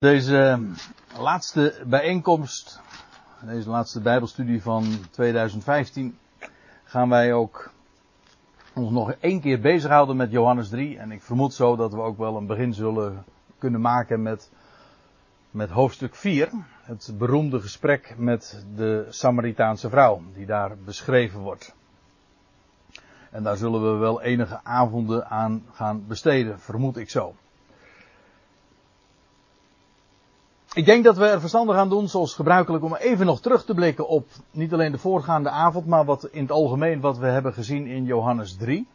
Deze laatste bijeenkomst, deze laatste Bijbelstudie van 2015, gaan wij ook ons nog één keer bezighouden met Johannes 3. En ik vermoed zo dat we ook wel een begin zullen kunnen maken met, met hoofdstuk 4. Het beroemde gesprek met de Samaritaanse vrouw, die daar beschreven wordt. En daar zullen we wel enige avonden aan gaan besteden, vermoed ik zo. Ik denk dat we er verstandig aan doen, zoals gebruikelijk, om even nog terug te blikken op niet alleen de voorgaande avond, maar wat in het algemeen wat we hebben gezien in Johannes 3.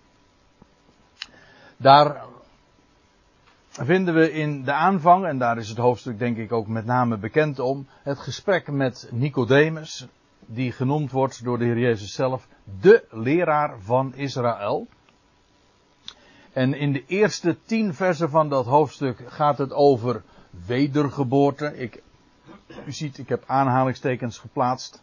Daar vinden we in de aanvang, en daar is het hoofdstuk denk ik ook met name bekend om, het gesprek met Nicodemus, die genoemd wordt door de Heer Jezus zelf de leraar van Israël. En in de eerste tien versen van dat hoofdstuk gaat het over wedergeboorte. Ik, u ziet, ik heb aanhalingstekens geplaatst.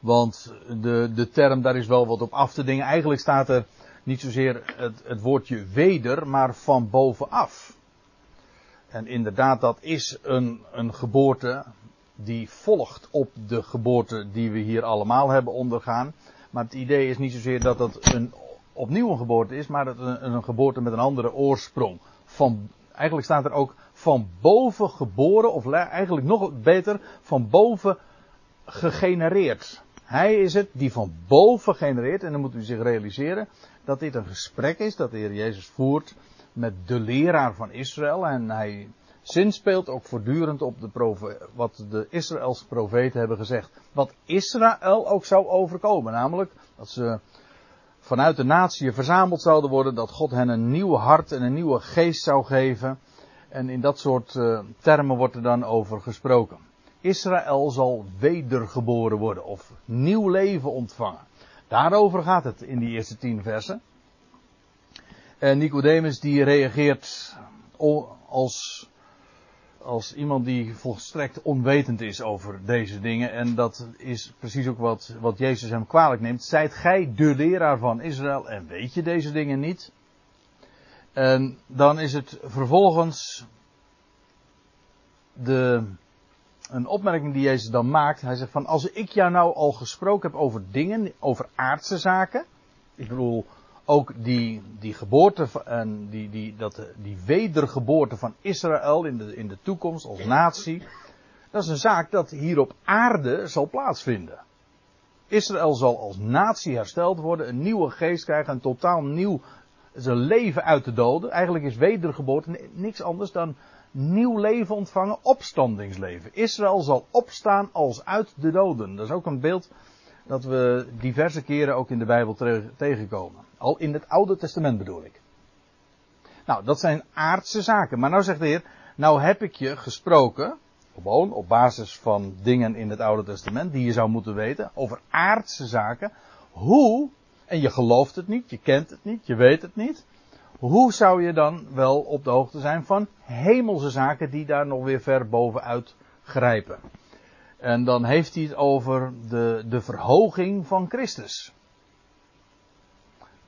Want de, de term, daar is wel wat op af te dingen. Eigenlijk staat er niet zozeer het, het woordje weder, maar van bovenaf. En inderdaad, dat is een, een geboorte die volgt op de geboorte die we hier allemaal hebben ondergaan. Maar het idee is niet zozeer dat dat een opnieuw een geboorte is, maar dat een, een geboorte met een andere oorsprong. Van eigenlijk staat er ook van boven geboren, of eigenlijk nog beter, van boven gegenereerd. Hij is het die van boven genereert. En dan moet u zich realiseren dat dit een gesprek is dat de Heer Jezus voert met de leraar van Israël. En hij zinspeelt ook voortdurend op de wat de Israëlse profeten hebben gezegd. Wat Israël ook zou overkomen. Namelijk dat ze vanuit de natie verzameld zouden worden, dat God hen een nieuw hart en een nieuwe geest zou geven. En in dat soort uh, termen wordt er dan over gesproken. Israël zal wedergeboren worden of nieuw leven ontvangen. Daarover gaat het in die eerste tien versen. En Nicodemus die reageert als als iemand die volstrekt onwetend is over deze dingen. En dat is precies ook wat, wat Jezus hem kwalijk neemt. Zijt gij de leraar van Israël en weet je deze dingen niet? En dan is het vervolgens de, een opmerking die Jezus dan maakt. Hij zegt van als ik jou nou al gesproken heb over dingen, over aardse zaken. Ik bedoel, ook die, die geboorte en die, die, dat, die wedergeboorte van Israël in de, in de toekomst als natie. Dat is een zaak dat hier op aarde zal plaatsvinden. Israël zal als natie hersteld worden, een nieuwe geest krijgen, een totaal nieuw leven uit de doden. Eigenlijk is wedergeboorte niks anders dan nieuw leven ontvangen, opstandingsleven. Israël zal opstaan als uit de doden. Dat is ook een beeld dat we diverse keren ook in de Bijbel tegenkomen. Al in het Oude Testament bedoel ik. Nou, dat zijn aardse zaken. Maar nou zegt de Heer, nou heb ik je gesproken, gewoon op basis van dingen in het Oude Testament die je zou moeten weten, over aardse zaken. Hoe, en je gelooft het niet, je kent het niet, je weet het niet. Hoe zou je dan wel op de hoogte zijn van hemelse zaken die daar nog weer ver bovenuit grijpen? En dan heeft hij het over de, de verhoging van Christus.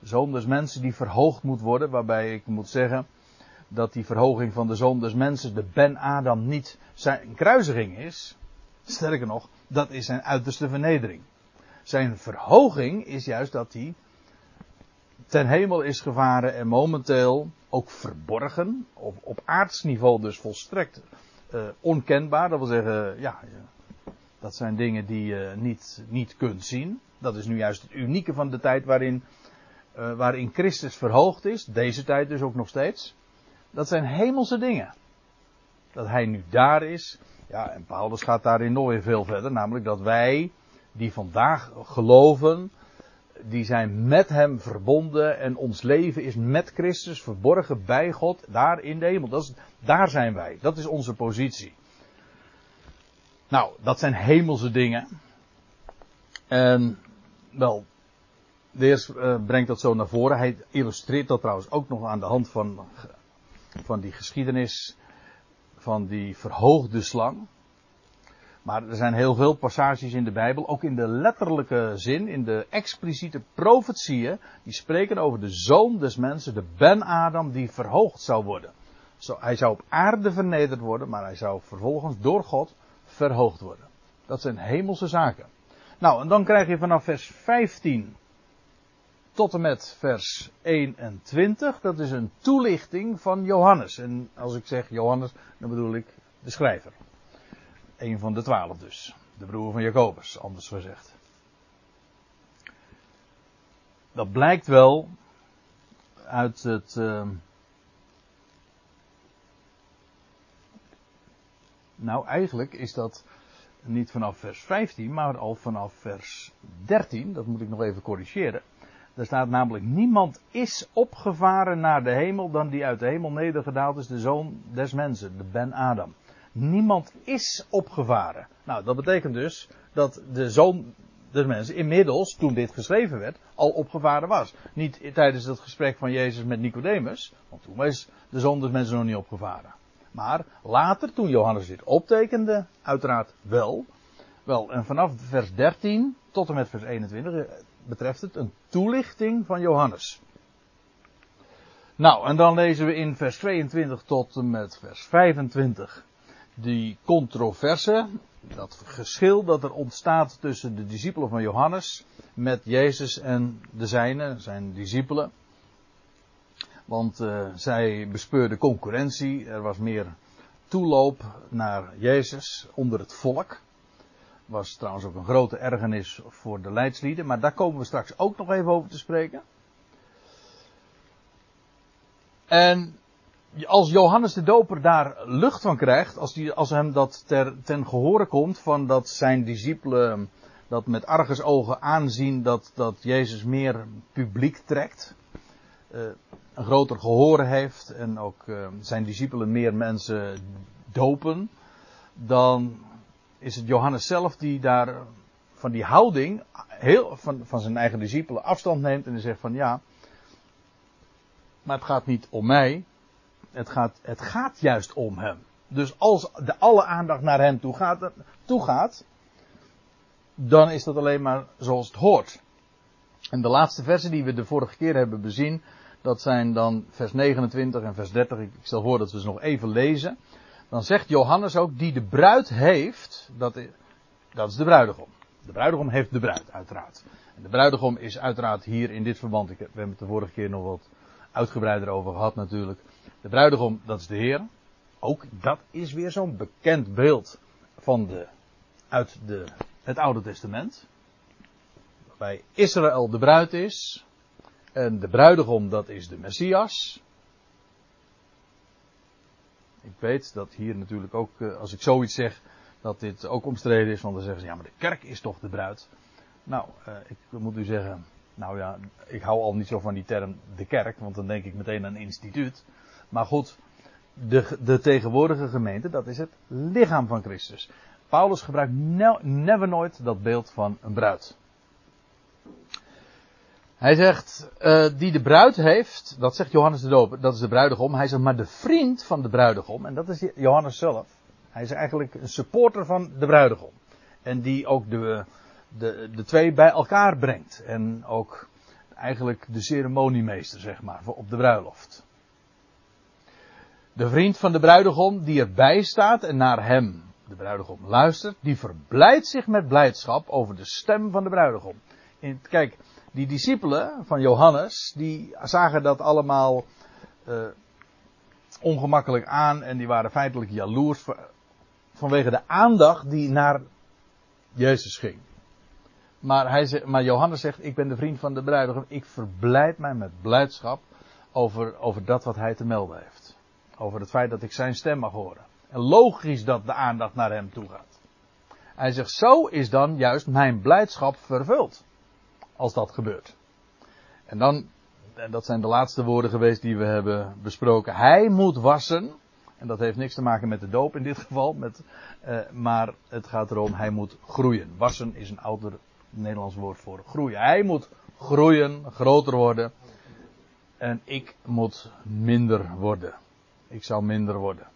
Zoon mensen die verhoogd moet worden, waarbij ik moet zeggen dat die verhoging van de zoon mensen, de Ben Adam, niet zijn kruisiging is. Sterker nog, dat is zijn uiterste vernedering. Zijn verhoging is juist dat hij ten hemel is gevaren en momenteel ook verborgen, op, op aardsniveau dus volstrekt uh, onkenbaar. Dat wil zeggen, ja, dat zijn dingen die je niet, niet kunt zien. Dat is nu juist het unieke van de tijd waarin, uh, waarin Christus verhoogd is. Deze tijd dus ook nog steeds. Dat zijn hemelse dingen. Dat hij nu daar is. Ja, en Paulus gaat daarin nog weer veel verder. Namelijk dat wij, die vandaag geloven, die zijn met hem verbonden en ons leven is met Christus verborgen bij God, daar in de hemel. Dat is, daar zijn wij. Dat is onze positie. Nou, dat zijn hemelse dingen. En wel, de heer uh, brengt dat zo naar voren. Hij illustreert dat trouwens ook nog aan de hand van, van die geschiedenis van die verhoogde slang. Maar er zijn heel veel passages in de Bijbel, ook in de letterlijke zin, in de expliciete profetieën, die spreken over de zoon des mensen, de Ben-Adam, die verhoogd zou worden. Zo, hij zou op aarde vernederd worden, maar hij zou vervolgens door God verhoogd worden. Dat zijn hemelse zaken. Nou, en dan krijg je vanaf vers 15 tot en met vers 21. Dat is een toelichting van Johannes. En als ik zeg Johannes, dan bedoel ik de schrijver. Een van de twaalf dus. De broer van Jacobus, anders gezegd. Dat blijkt wel uit het. Uh, nou, eigenlijk is dat niet vanaf vers 15, maar al vanaf vers 13. Dat moet ik nog even corrigeren. Er staat namelijk: Niemand is opgevaren naar de hemel dan die uit de hemel nedergedaald is, de zoon des mensen, de Ben Adam. Niemand is opgevaren. Nou, dat betekent dus dat de zoon des mensen inmiddels, toen dit geschreven werd, al opgevaren was. Niet tijdens het gesprek van Jezus met Nicodemus, want toen was de zoon des mensen nog niet opgevaren. Maar later, toen Johannes dit optekende, uiteraard wel. Wel, en vanaf vers 13 tot en met vers 21 eh, betreft het een toelichting van Johannes. Nou, en dan lezen we in vers 22 tot en met vers 25 die controverse, dat geschil dat er ontstaat tussen de discipelen van Johannes met Jezus en de zijne, zijn discipelen. Want uh, zij bespeurden concurrentie. Er was meer toeloop naar Jezus onder het volk. Was trouwens ook een grote ergernis voor de leidslieden. Maar daar komen we straks ook nog even over te spreken. En als Johannes de Doper daar lucht van krijgt, als, die, als hem dat ter, ten gehore komt van dat zijn discipelen dat met argusogen aanzien dat, dat Jezus meer publiek trekt, uh, een groter gehoor heeft en ook uh, zijn discipelen meer mensen dopen, dan is het Johannes zelf die daar van die houding heel, van, van zijn eigen discipelen afstand neemt en zegt van ja, maar het gaat niet om mij, het gaat, het gaat juist om hem. Dus als de alle aandacht naar hem toe gaat, toe gaat, dan is dat alleen maar zoals het hoort. En de laatste versen die we de vorige keer hebben bezien, dat zijn dan vers 29 en vers 30. Ik stel voor dat we ze nog even lezen. Dan zegt Johannes ook, die de bruid heeft, dat is, dat is de bruidegom. De bruidegom heeft de bruid, uiteraard. En de bruidegom is uiteraard hier in dit verband, ik, we hebben het de vorige keer nog wat uitgebreider over gehad natuurlijk. De bruidegom, dat is de Heer. Ook dat is weer zo'n bekend beeld van de, uit de, het Oude Testament. Waarbij Israël de bruid is. En de bruidegom, dat is de Messias. Ik weet dat hier natuurlijk ook, eh, als ik zoiets zeg, dat dit ook omstreden is. Want dan zeggen ze, ja, maar de kerk is toch de bruid. Nou, eh, ik moet u zeggen, nou ja, ik hou al niet zo van die term de kerk, want dan denk ik meteen aan instituut. Maar goed, de, de tegenwoordige gemeente, dat is het lichaam van Christus. Paulus gebruikt never nooit dat beeld van een bruid. Hij zegt, uh, die de bruid heeft, dat zegt Johannes de Doper, dat is de bruidegom. Hij zegt, maar de vriend van de bruidegom, en dat is Johannes zelf. Hij is eigenlijk een supporter van de bruidegom. En die ook de, de, de twee bij elkaar brengt. En ook eigenlijk de ceremoniemeester, zeg maar, op de bruiloft. De vriend van de bruidegom die erbij staat en naar hem, de bruidegom, luistert, die verblijdt zich met blijdschap over de stem van de bruidegom. Kijk, die discipelen van Johannes, die zagen dat allemaal uh, ongemakkelijk aan en die waren feitelijk jaloers vanwege de aandacht die naar Jezus ging. Maar, hij maar Johannes zegt, ik ben de vriend van de bruidegom, ik verblijd mij met blijdschap over, over dat wat hij te melden heeft. Over het feit dat ik zijn stem mag horen. En logisch dat de aandacht naar hem toe gaat. Hij zegt, zo is dan juist mijn blijdschap vervuld. Als dat gebeurt. En dan, en dat zijn de laatste woorden geweest die we hebben besproken. Hij moet wassen. En dat heeft niks te maken met de doop in dit geval. Met, uh, maar het gaat erom, hij moet groeien. Wassen is een ouder Nederlands woord voor groeien. Hij moet groeien, groter worden. En ik moet minder worden. Ik zou minder worden.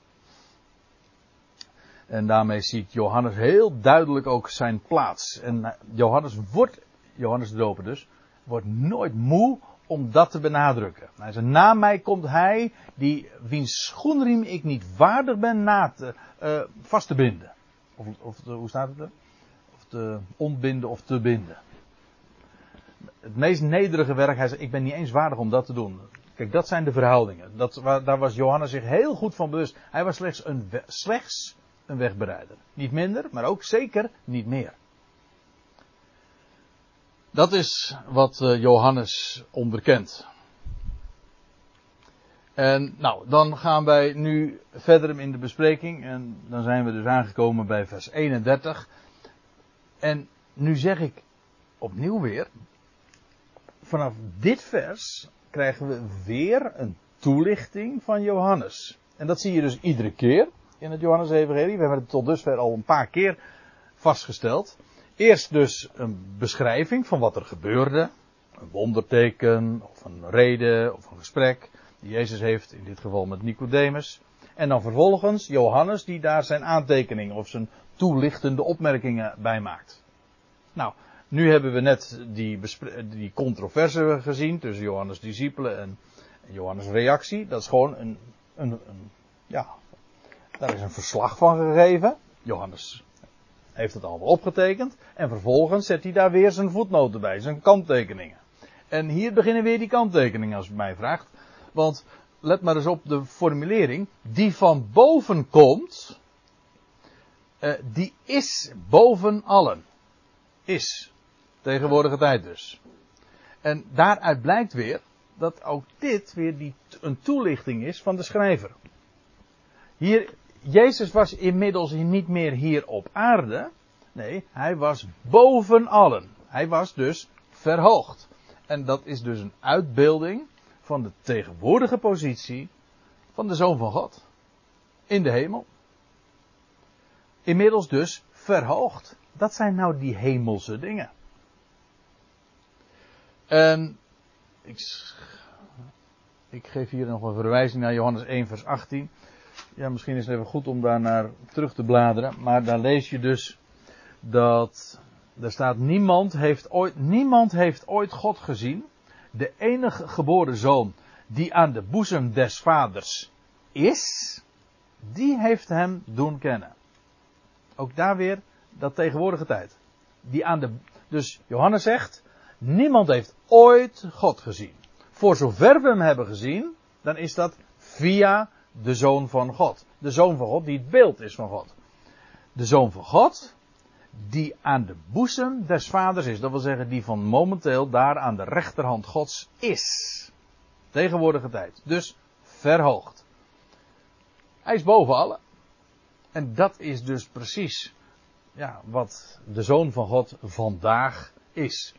En daarmee ziet Johannes heel duidelijk ook zijn plaats. En Johannes wordt, Johannes de Doper dus, wordt nooit moe om dat te benadrukken. Hij zei, na mij komt hij die wiens schoenriem ik niet waardig ben na te, uh, vast te binden. Of, of hoe staat het er? Of te ontbinden of te binden. Het meest nederige werk, hij zei, ik ben niet eens waardig om dat te doen. Kijk, dat zijn de verhoudingen. Dat, daar was Johannes zich heel goed van bewust. Hij was slechts een, slechts een wegbereider. Niet minder, maar ook zeker niet meer. Dat is wat eh, Johannes onderkent. En nou, dan gaan wij nu verder in de bespreking. En dan zijn we dus aangekomen bij vers 31. En nu zeg ik opnieuw weer. Vanaf dit vers krijgen we weer een toelichting van Johannes. En dat zie je dus iedere keer in het Johannes-evangelie. We hebben het tot dusver al een paar keer vastgesteld. Eerst dus een beschrijving van wat er gebeurde. Een wonderteken, of een reden, of een gesprek. Die Jezus heeft, in dit geval met Nicodemus. En dan vervolgens Johannes die daar zijn aantekeningen of zijn toelichtende opmerkingen bij maakt. Nou, nu hebben we net die, die controverse gezien tussen Johannes' discipelen en, Johannes' reactie. Dat is gewoon een, een, een, ja, daar is een verslag van gegeven. Johannes heeft het allemaal opgetekend. En vervolgens zet hij daar weer zijn voetnoten bij, zijn kanttekeningen. En hier beginnen weer die kanttekeningen als u mij vraagt. Want let maar eens op de formulering. Die van boven komt, uh, die is boven allen. Is. Tegenwoordige tijd dus. En daaruit blijkt weer dat ook dit weer die, een toelichting is van de schrijver. Hier, Jezus was inmiddels niet meer hier op aarde. Nee, hij was boven allen. Hij was dus verhoogd. En dat is dus een uitbeelding van de tegenwoordige positie van de Zoon van God. In de hemel. Inmiddels dus verhoogd. Dat zijn nou die hemelse dingen. En ik, ik geef hier nog een verwijzing naar Johannes 1 vers 18. Ja, misschien is het even goed om daar naar terug te bladeren. Maar daar lees je dus dat er staat niemand heeft ooit, niemand heeft ooit God gezien. De enige geboren zoon die aan de boezem des vaders is, die heeft hem doen kennen. Ook daar weer dat tegenwoordige tijd. Die aan de, dus Johannes zegt, niemand heeft ooit God gezien. Voor zover we hem hebben gezien, dan is dat via de Zoon van God. De Zoon van God die het beeld is van God. De Zoon van God die aan de boezem des vaders is. Dat wil zeggen die van momenteel daar aan de rechterhand Gods is. Tegenwoordige tijd. Dus verhoogd. Hij is boven alle. En dat is dus precies ja, wat de Zoon van God vandaag is.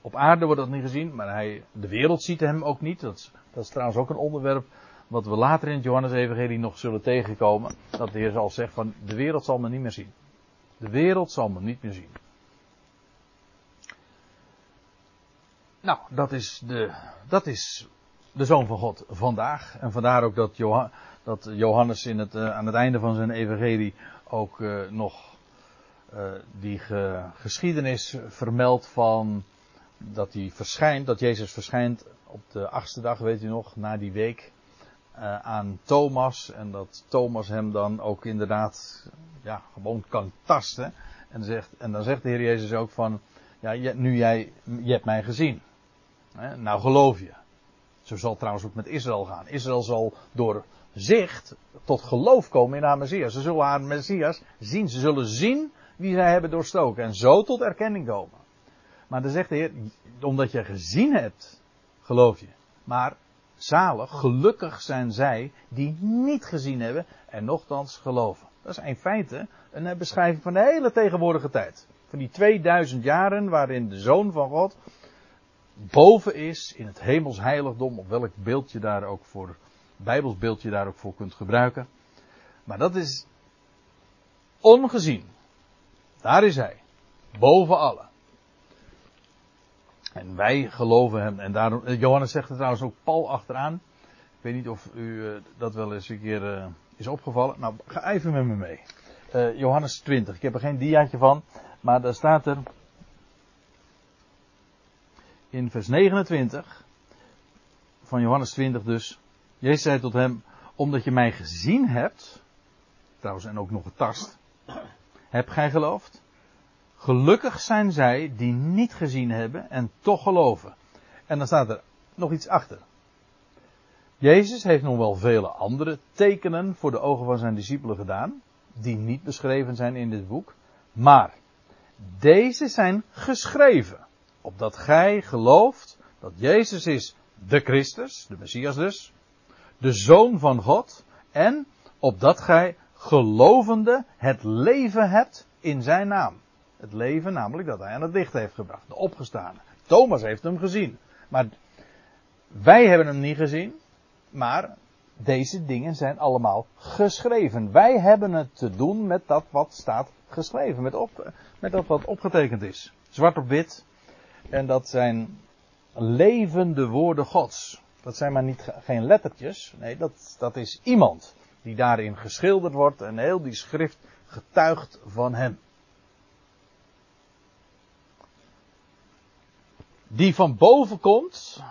Op aarde wordt dat niet gezien, maar hij, de wereld ziet hem ook niet. Dat dat is trouwens ook een onderwerp wat we later in het Johannes-evangelie nog zullen tegenkomen. Dat de Heer zal zeggen van, de wereld zal me niet meer zien. De wereld zal me niet meer zien. Nou, dat is de, dat is de Zoon van God vandaag. En vandaar ook dat, dat Johannes in het, uh, aan het einde van zijn evangelie ook uh, nog uh, die ge geschiedenis vermeldt van dat hij verschijnt, dat Jezus verschijnt op de achtste dag, weet u nog, na die week aan Thomas. En dat Thomas hem dan ook inderdaad ja, gewoon kan tasten. En, zegt, en dan zegt de Heer Jezus ook van, ja, nu jij, je hebt mij gezien. Hè, nou geloof je. Zo zal het trouwens ook met Israël gaan. Israël zal door zicht tot geloof komen in haar Messias. Ze zullen haar Messias zien. Ze zullen zien wie zij hebben doorstoken. En zo tot erkenning komen. Maar dan zegt de Heer, omdat je gezien hebt, geloof je. Maar zalig, gelukkig zijn zij die niet gezien hebben en nochtans geloven. Dat is in feite een beschrijving van de hele tegenwoordige tijd. Van die 2000 jaren waarin de Zoon van God boven is in het hemels heiligdom, op welk beeld je daar ook voor, bijbels beeld je daar ook voor kunt gebruiken. Maar dat is ongezien. Daar is hij. Boven alle. En wij geloven hem. En daarom, eh, Johannes zegt er trouwens ook Paul achteraan. Ik weet niet of u uh, dat wel eens een keer uh, is opgevallen. Nou, ga even met me mee. Johannes 20. Ik heb er geen diaatje van. Maar daar staat er in vers 29. van Johannes 20 dus. Jezus zei tot hem, omdat je mij gezien hebt, trouwens en ook nog getast, heb gij geloofd? Gelukkig zijn zij die niet gezien hebben en toch geloven. En dan staat er nog iets achter. Jezus heeft nog wel vele andere tekenen voor de ogen van zijn discipelen gedaan, die niet beschreven zijn in dit boek. Maar deze zijn geschreven, opdat gij gelooft dat Jezus is de Christus, de Messias dus, de Zoon van God, en opdat gij gelovende het leven hebt in zijn naam. Het leven namelijk dat hij aan het licht heeft gebracht, de opgestane. Thomas heeft hem gezien. Maar wij hebben hem niet gezien, maar deze dingen zijn allemaal geschreven. Wij hebben het te doen met dat wat staat geschreven, met, op, met dat wat opgetekend is. Zwart op wit. En dat zijn levende woorden Gods. Dat zijn maar niet, geen lettertjes. Nee, dat, dat is iemand die daarin geschilderd wordt en heel die schrift getuigt van hem. Die van boven komt,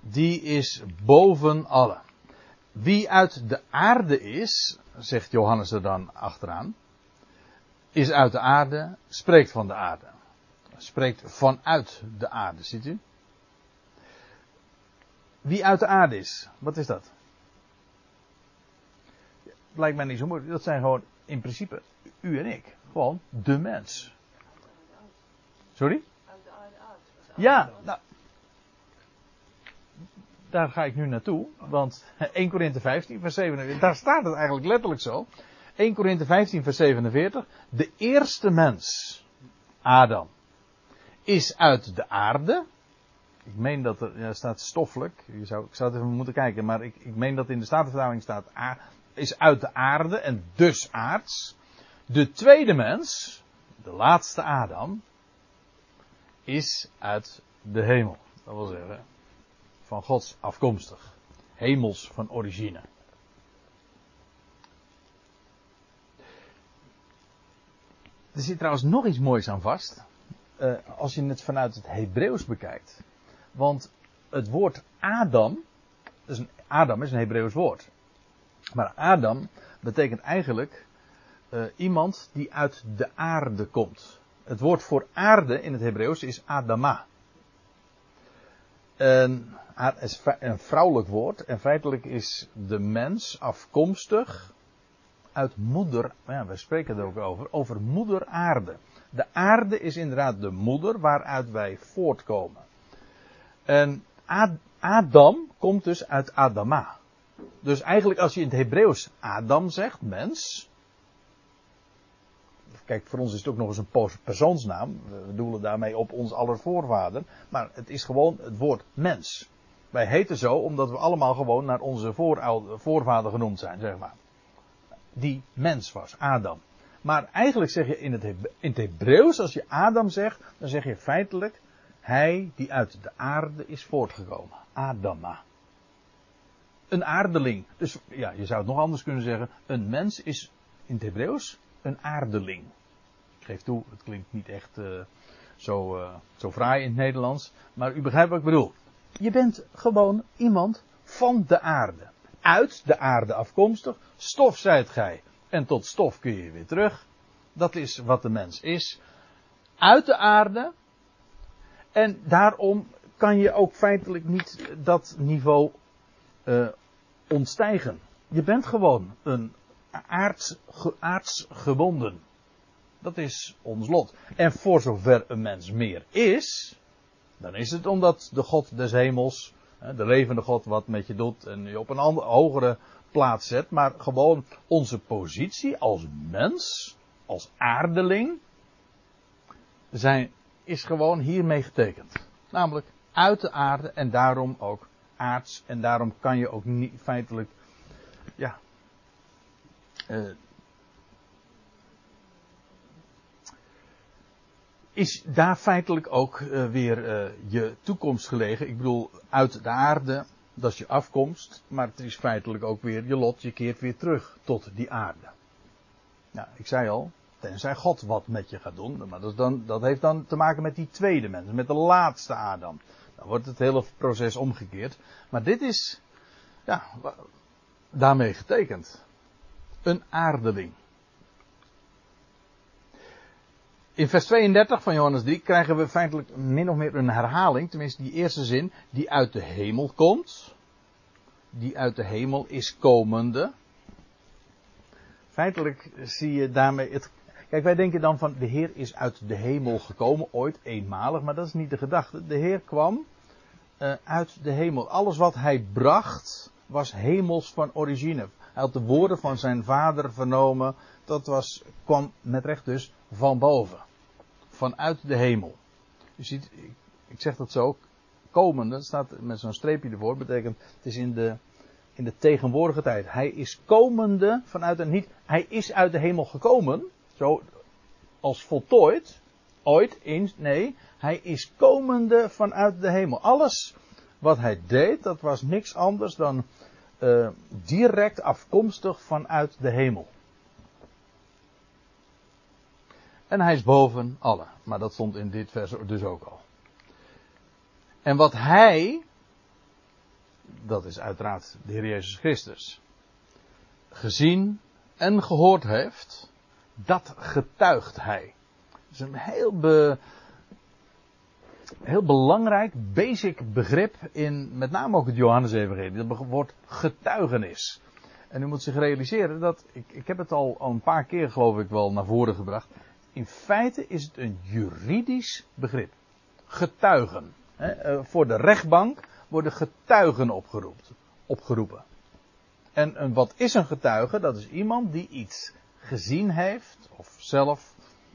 die is boven alle. Wie uit de aarde is, zegt Johannes er dan achteraan, is uit de aarde, spreekt van de aarde. Spreekt vanuit de aarde, ziet u? Wie uit de aarde is, wat is dat? Lijkt mij niet zo moeilijk. Dat zijn gewoon in principe u en ik. Gewoon de mens. Sorry? Ja, nou, daar ga ik nu naartoe. Want 1 Korinthe 15, vers 47, daar staat het eigenlijk letterlijk zo. 1 Korinthe 15, vers 47. De eerste mens, Adam, is uit de aarde. Ik meen dat er ja, staat stoffelijk. Je zou, ik zou het even moeten kijken, maar ik, ik meen dat in de Statenvertaling staat is uit de aarde en dus aards. De tweede mens, de laatste Adam, is uit de hemel. Dat wil zeggen, van Gods afkomstig. Hemels van origine. Er zit trouwens nog iets moois aan vast. Uh, als je het vanuit het Hebreeuws bekijkt. Want het woord Adam. Is een, Adam is een Hebreeuws woord. Maar Adam betekent eigenlijk uh, iemand die uit de aarde komt. Het woord voor aarde in het Hebreeuws is Adama. Een, een vrouwelijk woord. En feitelijk is de mens afkomstig uit moeder. Ja, we spreken er ook over. Over moeder aarde. De aarde is inderdaad de moeder waaruit wij voortkomen. En Adam komt dus uit Adama. Dus eigenlijk als je in het Hebreeuws Adam zegt, mens, Kijk, voor ons is het ook nog eens een persoonsnaam. We doelen daarmee op ons aller voorvader. Maar het is gewoon het woord mens. Wij heten zo omdat we allemaal gewoon naar onze voorvader genoemd zijn, zeg maar. Die mens was, Adam. Maar eigenlijk zeg je in het, in het Hebreeuws, als je Adam zegt, dan zeg je feitelijk, hij die uit de aarde is voortgekomen. Adama. Een aardeling. Dus ja, je zou het nog anders kunnen zeggen. Een mens is in het Hebreeuws een aardeling. Ik geef toe, het klinkt niet echt uh, zo, uh, zo fraai in het Nederlands. Maar u begrijpt wat ik bedoel. Je bent gewoon iemand van de aarde. Uit de aarde afkomstig. Stof zijt gij. En tot stof kun je weer terug. Dat is wat de mens is. Uit de aarde. En daarom kan je ook feitelijk niet dat niveau uh, ontstijgen. Je bent gewoon een aards, gebonden. Dat is ons lot. En voor zover een mens meer is, dan is het omdat de God des hemels, de levende God wat met je doet en je op een andere, hogere plaats zet, maar gewoon onze positie als mens, als aardeling, zijn, is gewoon hiermee getekend. Namelijk uit de aarde en daarom ook aards en daarom kan je ook niet feitelijk, ja, uh, is daar feitelijk ook uh, weer uh, je toekomst gelegen. Ik bedoel, uit de aarde, dat is je afkomst, maar het is feitelijk ook weer je lot, je keert weer terug tot die aarde. Nou, ik zei al, tenzij God wat met je gaat doen, maar dat, dan, dat heeft dan te maken met die tweede mens, met de laatste Adam. Dan wordt het hele proces omgekeerd. Maar dit is, ja, daarmee getekend. Een aardeling. In vers 32 van Johannes 3 krijgen we feitelijk min of meer een herhaling, tenminste die eerste zin, die uit de hemel komt. Die uit de hemel is komende. Feitelijk zie je daarmee het. Kijk, wij denken dan van de Heer is uit de hemel gekomen, ooit eenmalig, maar dat is niet de gedachte. De Heer kwam uh, uit de hemel. Alles wat hij bracht was hemels van origine. Hij had de woorden van zijn vader vernomen. Dat was, kwam met recht dus van boven. Vanuit de hemel. Je ziet, ik zeg dat zo, komende, staat met zo'n streepje ervoor, betekent het is in de, in de tegenwoordige tijd. Hij is komende vanuit een niet, hij is uit de hemel gekomen, zo als voltooid, ooit, eens, nee, hij is komende vanuit de hemel. Alles wat hij deed, dat was niks anders dan uh, direct afkomstig vanuit de hemel. En hij is boven alle. Maar dat stond in dit vers dus ook al. En wat hij, dat is uiteraard de Heer Jezus Christus, gezien en gehoord heeft, dat getuigt hij. Dat is een heel, be, heel belangrijk, basic begrip in met name ook het Johannes-evangelie. Dat woord getuigenis. En u moet zich realiseren dat, ik, ik heb het al, een paar keer geloof ik wel naar voren gebracht. In feite is het een juridisch begrip. Getuigen. Eh, voor de rechtbank worden getuigen opgeroepen. En wat is een getuige? Dat is iemand die iets gezien heeft, of zelf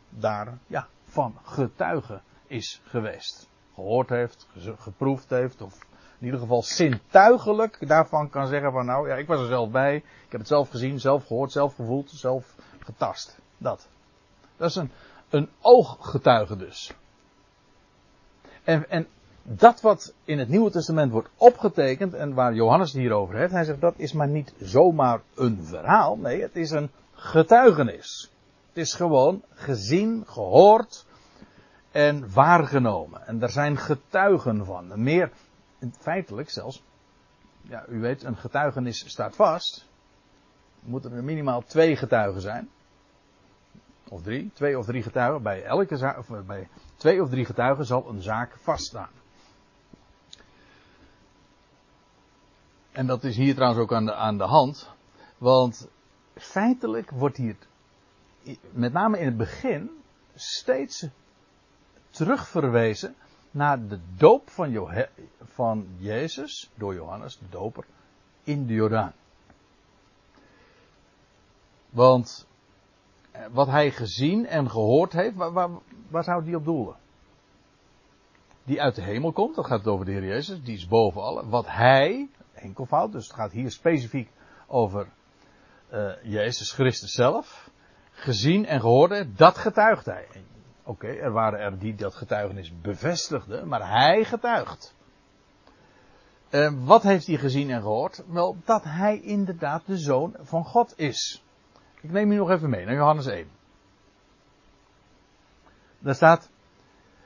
daar ja, van getuige is geweest. Gehoord heeft, geproefd heeft, of in ieder geval zintuigelijk daarvan kan zeggen van nou ja, ik was er zelf bij, ik heb het zelf gezien, zelf gehoord, zelf gevoeld, zelf getast. Dat. Dat is een, een ooggetuige dus. En, en dat wat in het Nieuwe Testament wordt opgetekend en waar Johannes het hier over heeft, hij zegt dat is maar niet zomaar een verhaal, nee, het is een getuigenis. Het is gewoon gezien, gehoord en waargenomen. En daar zijn getuigen van. Meer, feitelijk zelfs, ja, u weet, een getuigenis staat vast. Moeten er minimaal twee getuigen zijn. Of drie, twee of drie getuigen. Bij elke zaak, of bij twee of drie getuigen zal een zaak vaststaan. En dat is hier trouwens ook aan de, aan de hand. Want feitelijk wordt hier, met name in het begin, steeds terugverwezen naar de doop van, van Jezus door Johannes, de doper, in de Jordaan. Want eh, wat hij gezien en gehoord heeft, waar, waar, zou die op doelen? Die uit de hemel komt, dat gaat over de Heer Jezus, die is boven alle. Wat hij, enkelvoud, dus het gaat hier specifiek over uh, Jezus Christus zelf, gezien en gehoord heeft, dat getuigt hij. Oké, er waren er die dat getuigenis bevestigden, maar hij getuigt. Uh, wat heeft hij gezien en gehoord? Wel, dat hij inderdaad de zoon van God is. Ik neem u nog even mee naar Johannes 1. Daar staat,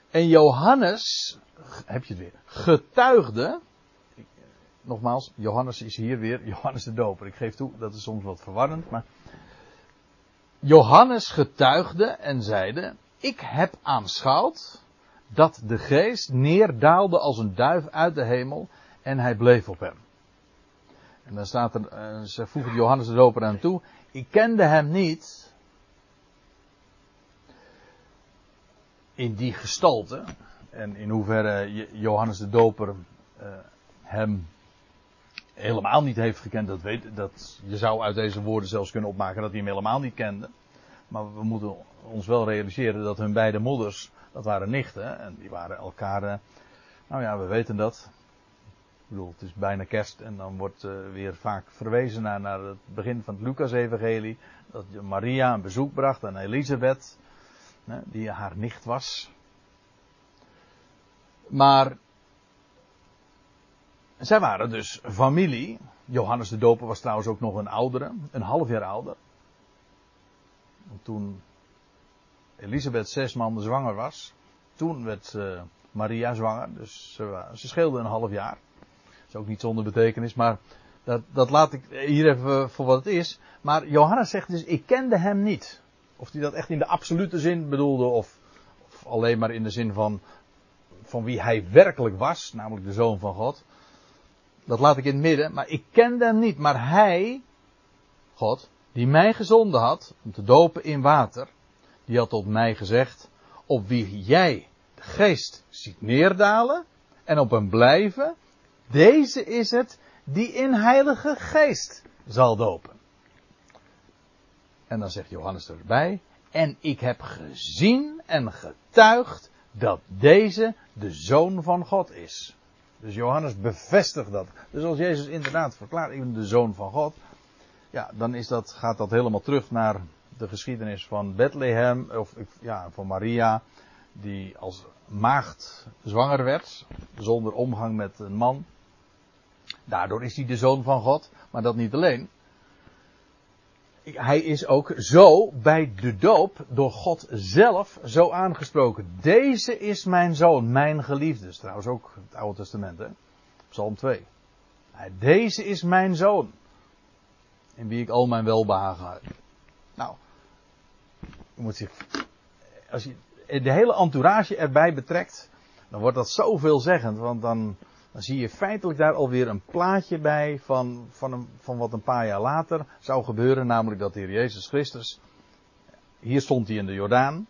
en Johannes, heb je het weer, getuigde, nogmaals, Johannes is hier weer, Johannes de Doper. Ik geef toe, dat is soms wat verwarrend, maar Johannes getuigde en zeide, ik heb aanschouwd dat de geest neerdaalde als een duif uit de hemel en hij bleef op hem. En dan staat er, eh, ze voegen Johannes de Doper aan toe, ik kende hem niet in die gestalte. En in hoeverre Johannes de Doper uh, hem helemaal niet heeft gekend, dat weet, dat, je zou uit deze woorden zelfs kunnen opmaken dat hij hem helemaal niet kende. Maar we moeten ons wel realiseren dat hun beide moeders, dat waren nichten, en die waren elkaar, uh, nou ja, we weten dat. Ik bedoel, het is bijna kerst en dan wordt uh, weer vaak verwezen naar, naar het begin van het Lucas-evangelie. Dat Maria een bezoek bracht aan Elisabeth, die haar nicht was. Maar zij waren dus familie. Johannes de Doper was trouwens ook nog een oudere, een half jaar ouder. toen Elisabeth zes maanden zwanger was, toen werd, uh, Maria zwanger. Dus ze, ze scheelde een half jaar. Dat is ook niet zonder betekenis, maar dat, dat laat ik hier even voor wat het is. Maar Johannes zegt dus, ik kende hem niet. Of hij dat echt in de absolute zin bedoelde, of, of alleen maar in de zin van, van wie hij werkelijk was, namelijk de Zoon van God. Dat laat ik in het midden, maar ik kende hem niet. Maar hij, God, die mij gezonden had om te dopen in water, die had tot mij gezegd, op wie jij de geest ziet neerdalen en op hem blijven, deze is het die in heilige geest zal dopen. En dan zegt Johannes erbij, en ik heb gezien en getuigd dat deze de zoon van God is. Dus Johannes bevestigt dat. Dus als Jezus inderdaad verklaart, ik ben de zoon van God, ja, dan is dat, gaat dat helemaal terug naar de geschiedenis van Bethlehem, of ja, van Maria, die als maagd zwanger werd, zonder omgang met een man. Daardoor is hij de zoon van God, maar dat niet alleen. Hij is ook zo bij de doop door God zelf zo aangesproken. Deze is mijn zoon, mijn geliefde. Is trouwens ook het Oude Testament, hè? Psalm 2. Deze is mijn zoon, in wie ik al mijn welbehagen. Nou, moet zich, als je de hele entourage erbij betrekt, dan wordt dat zo veelzeggend, want dan, dan zie je feitelijk daar alweer een plaatje bij van, van, een, van wat een paar jaar later zou gebeuren, namelijk dat de Heer Jezus Christus, hier stond hij in de Jordaan,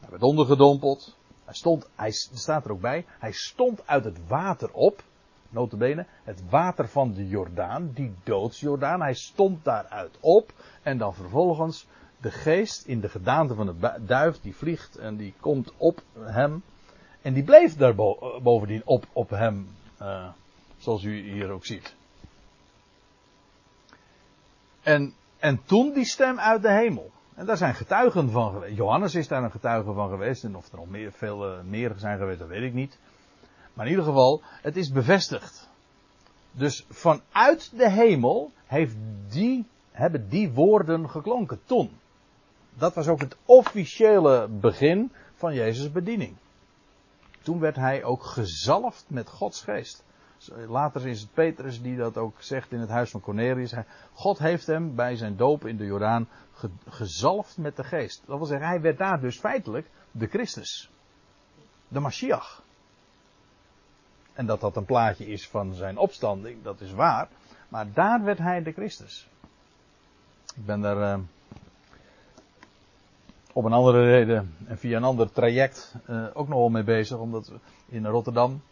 hij werd ondergedompeld, hij stond, hij staat er ook bij, hij stond uit het water op, notabene, het water van de Jordaan, die doodsjordaan, hij stond daaruit op, en dan vervolgens de geest in de gedaante van de duif, die vliegt en die komt op hem, en die bleef daar bovendien op, op hem uh, zoals u hier ook ziet. En, en toen die stem uit de hemel. En daar zijn getuigen van geweest. Johannes is daar een getuige van geweest. En of er nog meer, veel uh, meer zijn geweest, dat weet ik niet. Maar in ieder geval, het is bevestigd. Dus vanuit de hemel heeft die, hebben die woorden geklonken toen. Dat was ook het officiële begin van Jezus' bediening. Toen werd hij ook gezalfd met Gods geest. Later is het Petrus die dat ook zegt in het huis van Cornelius. God heeft hem bij zijn doop in de Jordaan gezalfd met de geest. Dat wil zeggen, hij werd daar dus feitelijk de Christus. De Mashiach. En dat dat een plaatje is van zijn opstanding, dat is waar. Maar daar werd hij de Christus. Ik ben daar uh, op een andere reden en via een ander traject uh, ook nogal mee bezig. Omdat in Rotterdam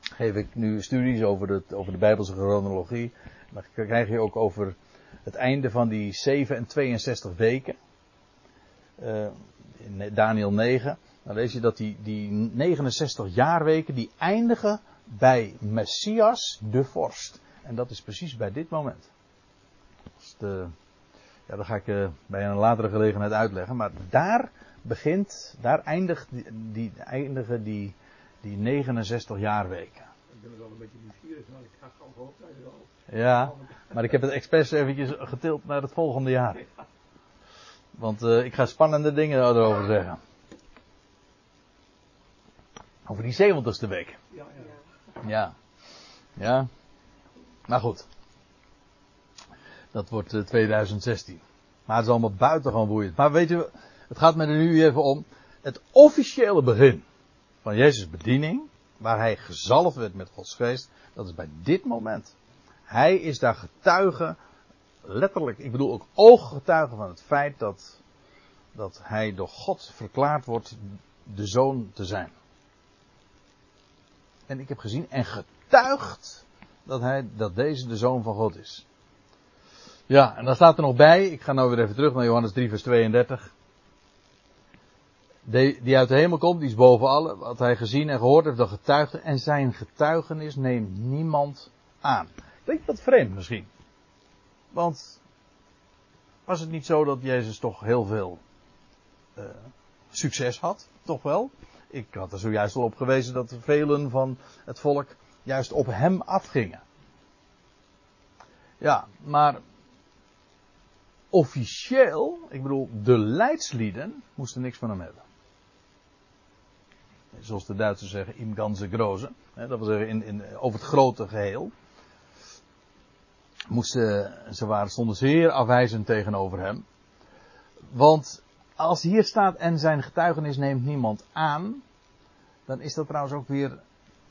geef ik nu studies over, het, over de Bijbelse chronologie. Dan krijg je ook over het einde van die 7 en 62 weken. Uh, in Daniel 9. Dan lees je dat die, die 69 jaarweken die eindigen bij Messias de vorst. En dat is precies bij dit moment. de, ja, dat ga ik uh, bij een latere gelegenheid uitleggen. Maar daar begint, daar eindigt die, die, eindigen die, die 69 jaarweken. Ik ben wel een beetje nieuwsgierig, maar ik ga gewoon opleiden al. Ja, maar ik heb het expres eventjes getild naar het volgende jaar. Want uh, ik ga spannende dingen erover zeggen. Over die 70ste week. Ja, ja. Ja. Ja. Maar goed. Dat wordt 2016. Eh, maar het is allemaal buitengewoon boeiend. Maar weet u, het gaat me er nu even om. Het officiële begin van Jezus' bediening, waar hij gezalfd werd met Gods geest, dat is bij dit moment. Hij is daar getuige, letterlijk, ik bedoel ook ooggetuige van het feit dat, dat hij door God verklaard wordt de zoon te zijn. En ik heb gezien en getuigd dat, hij, dat deze de zoon van God is. Ja, en dan staat er nog bij, ik ga nou weer even terug naar Johannes 3 vers 32. Die, uit de hemel komt, die is boven alle, wat hij gezien en gehoord heeft, dat getuigde. En zijn getuigenis neemt niemand aan. Klinkt dat vreemd misschien. Want was het niet zo dat Jezus toch heel veel uh, succes had? Toch wel? Ik had er zojuist al op gewezen dat velen van het volk juist op hem afgingen. Ja, maar officieel, ik bedoel, de leidslieden moesten niks van hem hebben. zoals de Duitsers zeggen, im ganze groze. Dat wil zeggen, in, in, over het grote geheel. Moesten, ze waren, stonden zeer afwijzend tegenover hem. Want als hier staat en zijn getuigenis neemt niemand aan, dan is dat trouwens ook weer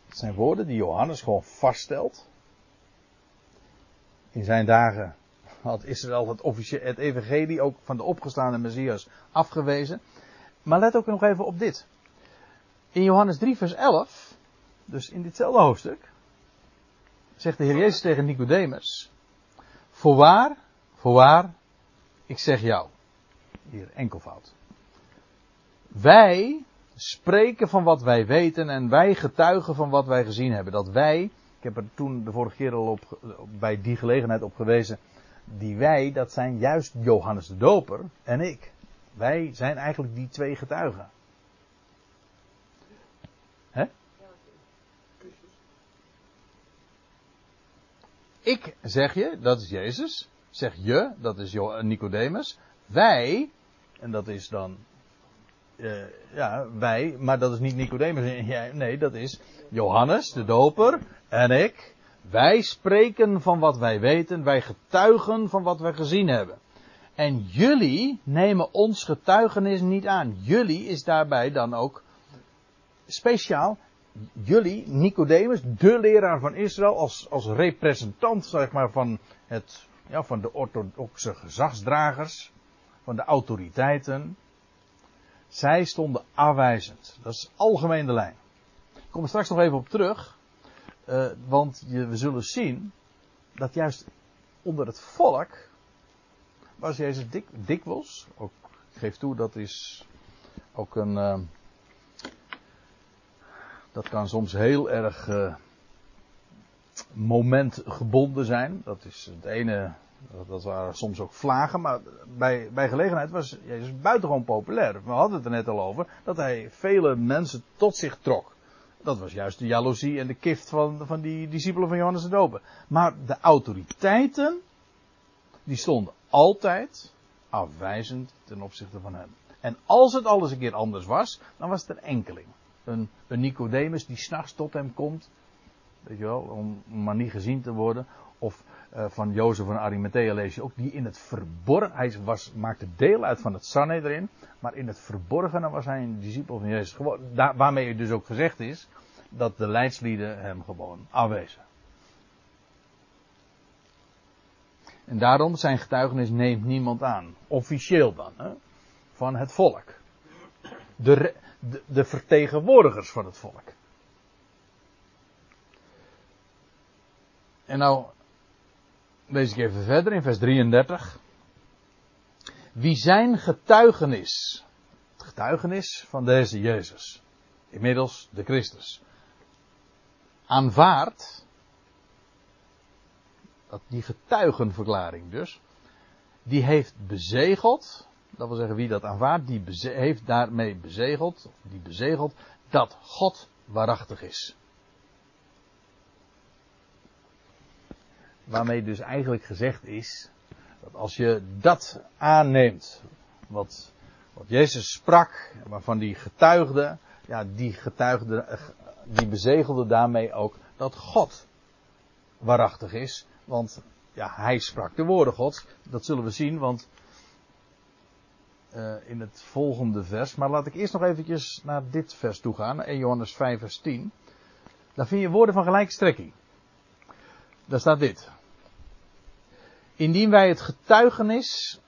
zijn woorden die Johannes gewoon vaststelt. In zijn dagen had Israël het, het evangelie ook van de opgestaande Messias afgewezen. Maar let ook nog even op dit. In Johannes 3 vers 11, dus in ditzelfde hoofdstuk, zegt de Heer Jezus tegen Nicodemus, voorwaar, voorwaar, ik zeg jou, hier enkelvoud. Wij spreken van wat wij weten en wij getuigen van wat wij gezien hebben. Dat wij, ik heb er toen de vorige keer al op, bij die gelegenheid op gewezen, die wij, dat zijn juist Johannes de Doper en ik. Wij zijn eigenlijk die twee getuigen. Hè? Ik zeg je, dat is Jezus. Zeg je, dat is Nicodemus. Wij, en dat is dan uh, ja, wij, maar dat is niet Nicodemus. Nee, dat is Johannes, de doper, en ik. Wij spreken van wat wij weten, wij getuigen van wat wij gezien hebben. En jullie nemen ons getuigenis niet aan. Jullie is daarbij dan ook speciaal, jullie, Nicodemus, de leraar van Israël, als, als representant zeg maar, van, het, ja, van de orthodoxe gezagsdragers, van de autoriteiten. Zij stonden afwijzend. Dat is algemeen de lijn. Ik kom er straks nog even op terug. Uh, want je, we zullen zien dat juist onder het volk was Jezus dik, dikwijls. Ook, ik geef toe, dat is ook een. Uh, dat kan soms heel erg uh, momentgebonden zijn. Dat is het ene dat waren soms ook vlagen, maar bij, bij gelegenheid was Jezus buitengewoon populair. We hadden het er net al over, dat hij vele mensen tot zich trok. Dat was juist de jaloezie en de kift van, van die discipelen van Johannes de Doper. Maar de autoriteiten, die stonden altijd afwijzend ten opzichte van hem. En als het alles een keer anders was, dan was het een enkeling. Een, een Nicodemus die s'nachts tot hem komt, weet je wel, om maar niet gezien te worden. Of van Jozef van Arimathea lees je ook, die in het verborgen, hij was, maakte deel uit van het Sanhedrin, maar in het verborgene was hij een discipel van Jezus. Gewoon, daar, waarmee dus ook gezegd is, dat de leidslieden hem gewoon afwezen. En daarom zijn getuigenis neemt niemand aan. Officieel dan, hè, van het volk. De, de, de vertegenwoordigers van het volk. En nou lees ik even verder in vers 33. Wie zijn getuigenis, het getuigenis van deze Jezus, inmiddels de Christus, aanvaardt, dat die getuigenverklaring dus, die heeft bezegeld, dat wil zeggen wie dat aanvaardt, die heeft daarmee bezegeld, die bezegeld, dat God waarachtig is. Waarmee dus eigenlijk gezegd is dat als je dat aanneemt, wat, wat Jezus sprak, waarvan die getuigde, ja, die getuigde, die bezegelde daarmee ook dat God waarachtig is. Want ja, hij sprak de woorden Gods. Dat zullen we zien, want uh, in het volgende vers. Maar laat ik eerst nog eventjes naar dit vers toe gaan, 1 Johannes 5 vers 10. Daar vind je woorden van gelijke strekking. Daar staat dit. Indien wij het getuigenis,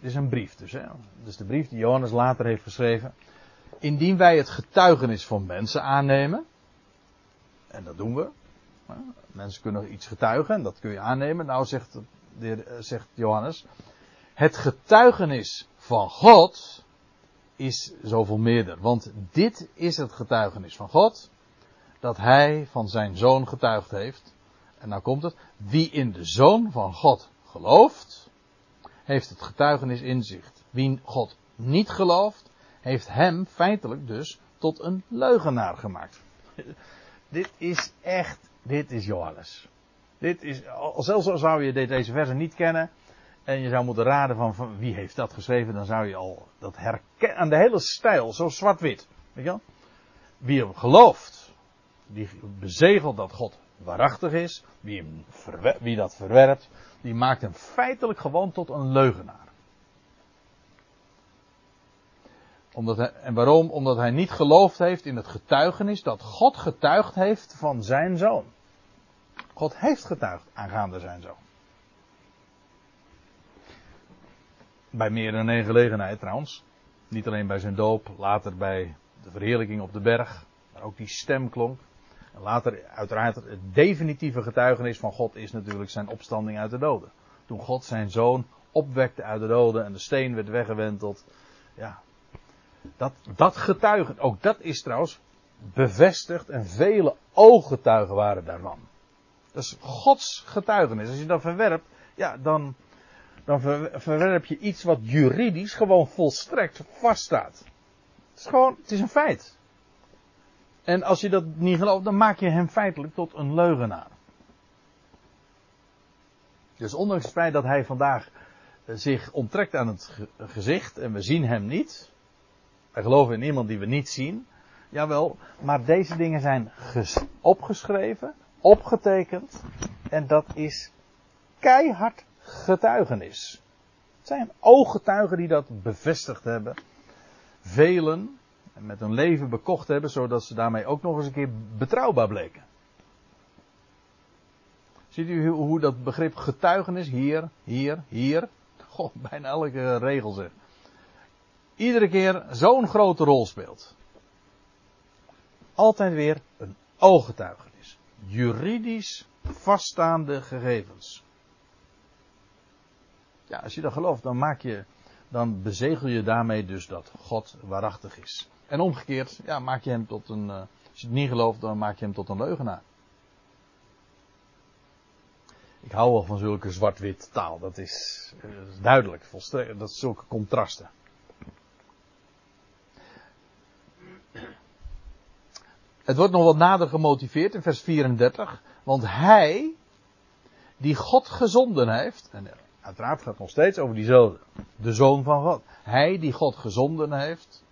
dit is een brief dus, hè, dus de brief die Johannes later heeft geschreven. Indien wij het getuigenis van mensen aannemen, en dat doen we, mensen kunnen iets getuigen en dat kun je aannemen. Nou zegt, de, zegt Johannes, het getuigenis van God is zoveel meerder. Want dit is het getuigenis van God, dat hij van zijn zoon getuigd heeft. En nou komt het, wie in de zoon van God gelooft, heeft het getuigenis inzicht. Wie God niet gelooft, heeft hem feitelijk dus tot een leugenaar gemaakt. dit is echt, dit is Johannes. Dit is, zelfs al zou je deze versen niet kennen, en je zou moeten raden van, van, wie heeft dat geschreven, dan zou je al dat herkennen aan de hele stijl, zo zwart-wit. Weet je wel? wie hem gelooft, die bezegelt dat God waarachtig is, wie, hem wie dat verwerpt, die maakt hem feitelijk gewoon tot een leugenaar. Omdat en waarom? Omdat hij niet geloofd heeft in het getuigenis dat God getuigd heeft van zijn zoon. God heeft getuigd aangaande zijn zoon. Bij meer dan één gelegenheid trouwens. Niet alleen bij zijn doop, later bij de verheerlijking op de berg. Maar ook die stem klonk. Later, uiteraard, het definitieve getuigenis van God is natuurlijk zijn opstanding uit de doden. Toen God zijn zoon opwekte uit de doden en de steen werd weggewenteld. Ja, dat, dat getuigen, ook dat is trouwens bevestigd en vele ooggetuigen waren daarvan. Dat is Gods getuigenis. Als je dat verwerpt, ja, dan, dan verwerp je iets wat juridisch gewoon volstrekt vaststaat. Het is gewoon, het is een feit. En als je dat niet gelooft, dan maak je hem feitelijk tot een leugenaar. Dus ondanks het feit dat hij vandaag eh, zich onttrekt aan het gezicht en we zien hem niet. Wij geloven in iemand die we niet zien. Jawel, maar deze dingen zijn opgeschreven, opgetekend. En dat is keihard getuigenis. Het zijn ooggetuigen die dat bevestigd hebben. Velen met hun leven bekocht hebben, zodat ze daarmee ook nog eens een keer betrouwbaar bleken. Ziet u hoe dat begrip getuigenis hier, hier, hier, goh, bijna elke regel zegt. Iedere keer zo'n grote rol speelt. Altijd weer een ooggetuigenis. Juridisch vaststaande gegevens. Ja, als je dat gelooft, dan maak je, dan bezegel je daarmee dus dat God waarachtig is. En omgekeerd, ja, maak je hem tot een, uh, als je het niet gelooft, dan maak je hem tot een leugenaar. Ik hou wel van zulke zwart-wit taal, dat is, is duidelijk, dat is zulke contrasten. Het wordt nog wat nader gemotiveerd in vers 34, want hij, die God gezonden heeft, en uiteraard gaat het nog steeds over diezelfde, de zoon van God. Hij die God gezonden heeft,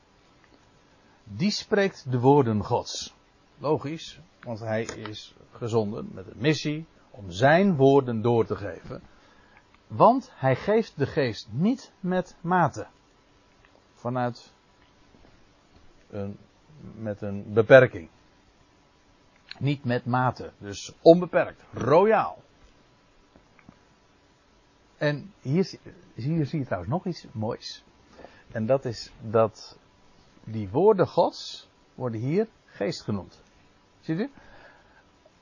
die spreekt de woorden Gods. Logisch, want hij is gezonden met een missie om zijn woorden door te geven. Want hij geeft de geest niet met mate. Vanuit een, met een beperking. Niet met mate, dus onbeperkt, royaal. En hier, hier zie je trouwens nog iets moois. En dat is dat die woorden Gods worden hier geest genoemd. Ziet u?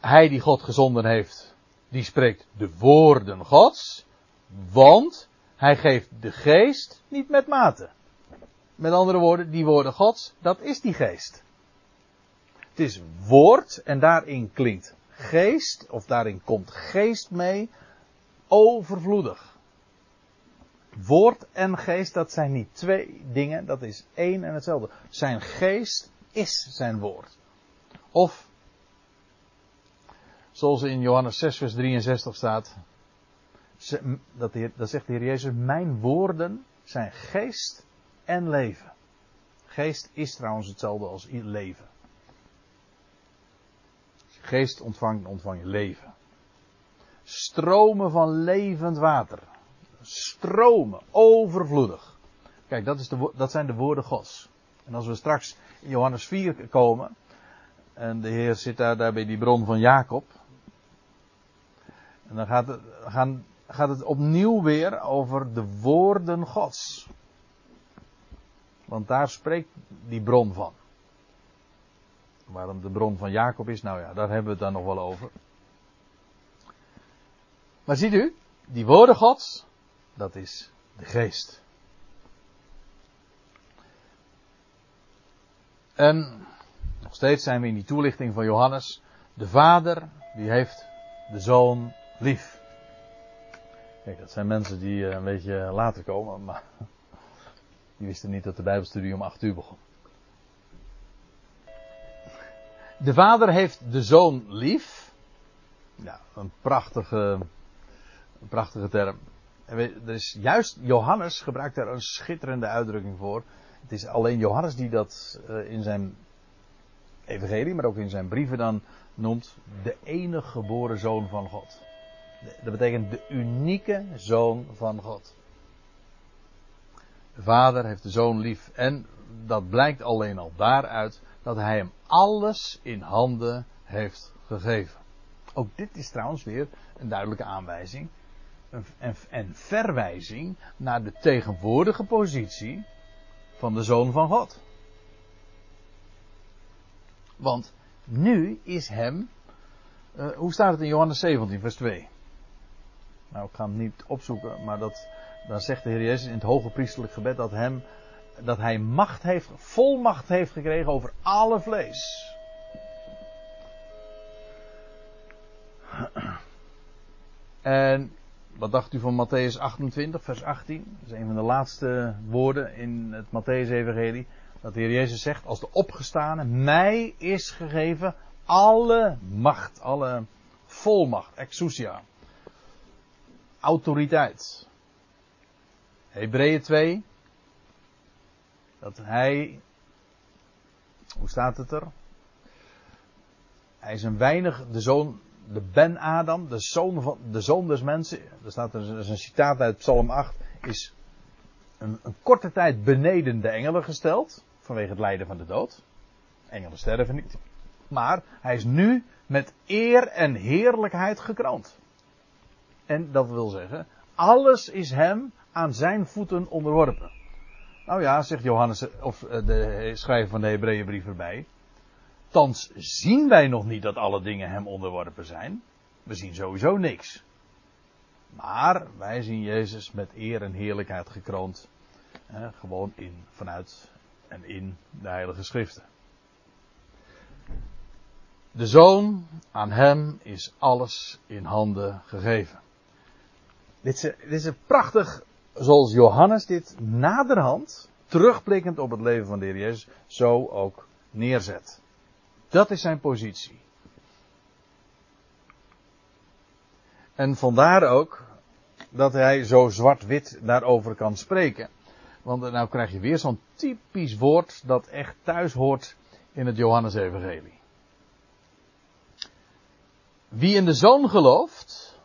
Hij die God gezonden heeft, die spreekt de woorden Gods, want hij geeft de geest niet met mate. Met andere woorden, die woorden Gods, dat is die geest. Het is woord en daarin klinkt geest, of daarin komt geest mee, overvloedig. Woord en geest, dat zijn niet twee dingen, dat is één en hetzelfde. Zijn geest is zijn woord. Of, zoals in Johannes 6, vers 63 staat, dat, dat zegt de Heer Jezus, mijn woorden zijn geest en leven. Geest is trouwens hetzelfde als leven. Als je geest ontvangt, ontvang je leven. Stromen van levend water stromen, overvloedig. Kijk, dat, is de, dat zijn de woorden Gods. En als we straks in Johannes 4 komen, en de Heer zit daar, bij die bron van Jacob, en dan gaat het, gaan, gaat het opnieuw weer over de woorden Gods. Want daar spreekt die bron van. Waarom de bron van Jacob is, nou ja, daar hebben we het dan nog wel over. Maar ziet u, die woorden Gods, dat is de geest. En nog steeds zijn we in die toelichting van Johannes. De vader, die heeft de zoon lief. Kijk, dat zijn mensen die eh, een beetje later komen, maar die wisten niet dat de Bijbelstudie om 8 uur begon. De vader heeft de zoon lief. Ja, een prachtige, een prachtige term. Er is juist Johannes gebruikt daar een schitterende uitdrukking voor. Het is alleen Johannes die dat eh, in zijn evangelie, maar ook in zijn brieven dan noemt de enige geboren zoon van God. Dat betekent de unieke zoon van God. De vader heeft de zoon lief en dat blijkt alleen al daaruit dat hij hem alles in handen heeft gegeven. Ook dit is trouwens weer een duidelijke aanwijzing en verwijzing naar de tegenwoordige positie van de zoon van God. Want nu is hem. Uh, hoe staat het in Johannes 17, vers 2? Nou, ik ga hem niet opzoeken, maar dat, dan zegt de Heer Jezus in het hoge priestelijk gebed dat, hem, dat hij macht heeft, volmacht heeft gekregen over alle vlees. En wat dacht u van Matthäus 28, vers 18? Dat is een van de laatste woorden in het Matthäus-evangelie. Dat de Heer Jezus zegt, als de opgestane, mij is gegeven alle macht, alle volmacht, exousia. Autoriteit. Hebreeën 2. Dat hij, hoe staat het er? Hij is een weinig de zoon de Ben Adam, de zoon, van, de zoon des mensen, er staat er een citaat uit Psalm 8, is een, een, korte tijd beneden de engelen gesteld, vanwege het lijden van de dood. Engelen sterven niet. Maar hij is nu met eer en heerlijkheid gekroond. En dat wil zeggen, alles is hem aan zijn voeten onderworpen. Nou ja, zegt Johannes, of eh, de schrijver van de Hebreeënbrief erbij. Thans zien wij nog niet dat alle dingen hem onderworpen zijn. We zien sowieso niks. Maar wij zien Jezus met eer en heerlijkheid gekroond. gewoon in, vanuit en in de Heilige Schriften. De Zoon, aan hem is alles in handen gegeven. Dit is, dit is een prachtig, zoals Johannes dit naderhand, terugblikkend op het leven van de Heer Jezus, zo ook neerzet. Dat is zijn positie. En vandaar ook dat hij zo zwart-wit daarover kan spreken. Want nou krijg je weer zo'n typisch woord dat echt thuis hoort in het Johannesevangelie. Wie in de zoon gelooft,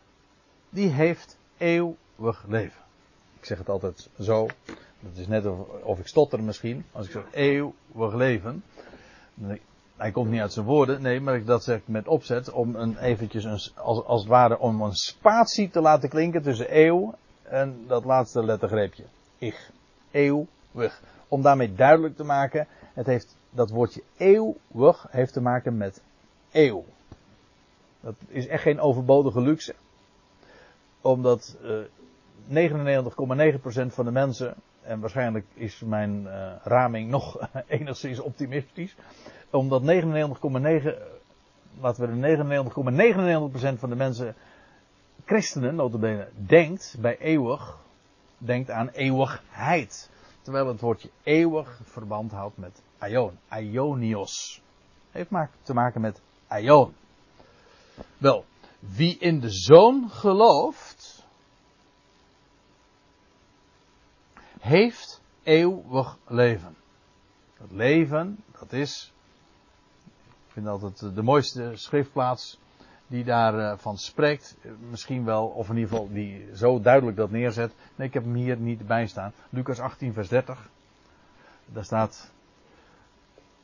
die heeft eeuwig leven. Ik zeg het altijd zo. Dat is net of, of ik stotter misschien. Als ik zeg eeuwig leven hij komt niet uit zijn woorden, nee, maar dat zeg ik met opzet om een eventjes een, als, als het ware om een spatie te laten klinken tussen eeuw en dat laatste lettergreepje. Ich. Eeuwig. Om daarmee duidelijk te maken, het heeft, dat woordje eeuwig heeft te maken met eeuw. Dat is echt geen overbodige luxe. Omdat uh, 99,9% van de mensen, en waarschijnlijk is mijn uh, raming nog enigszins optimistisch, omdat 99,9, laten we de 99,99% van de mensen, christenen notabene, denkt bij eeuwig, denkt aan eeuwigheid. Terwijl het woordje eeuwig verband houdt met aion, aionios. Heeft te maken met aion. Wel, wie in de zoon gelooft, heeft eeuwig leven. Dat leven, dat is vind altijd de mooiste schriftplaats die daarvan spreekt. Misschien wel, of in ieder geval die zo duidelijk dat neerzet. Nee, ik heb hem hier niet bij staan. Lucas 18, vers 30. Daar staat,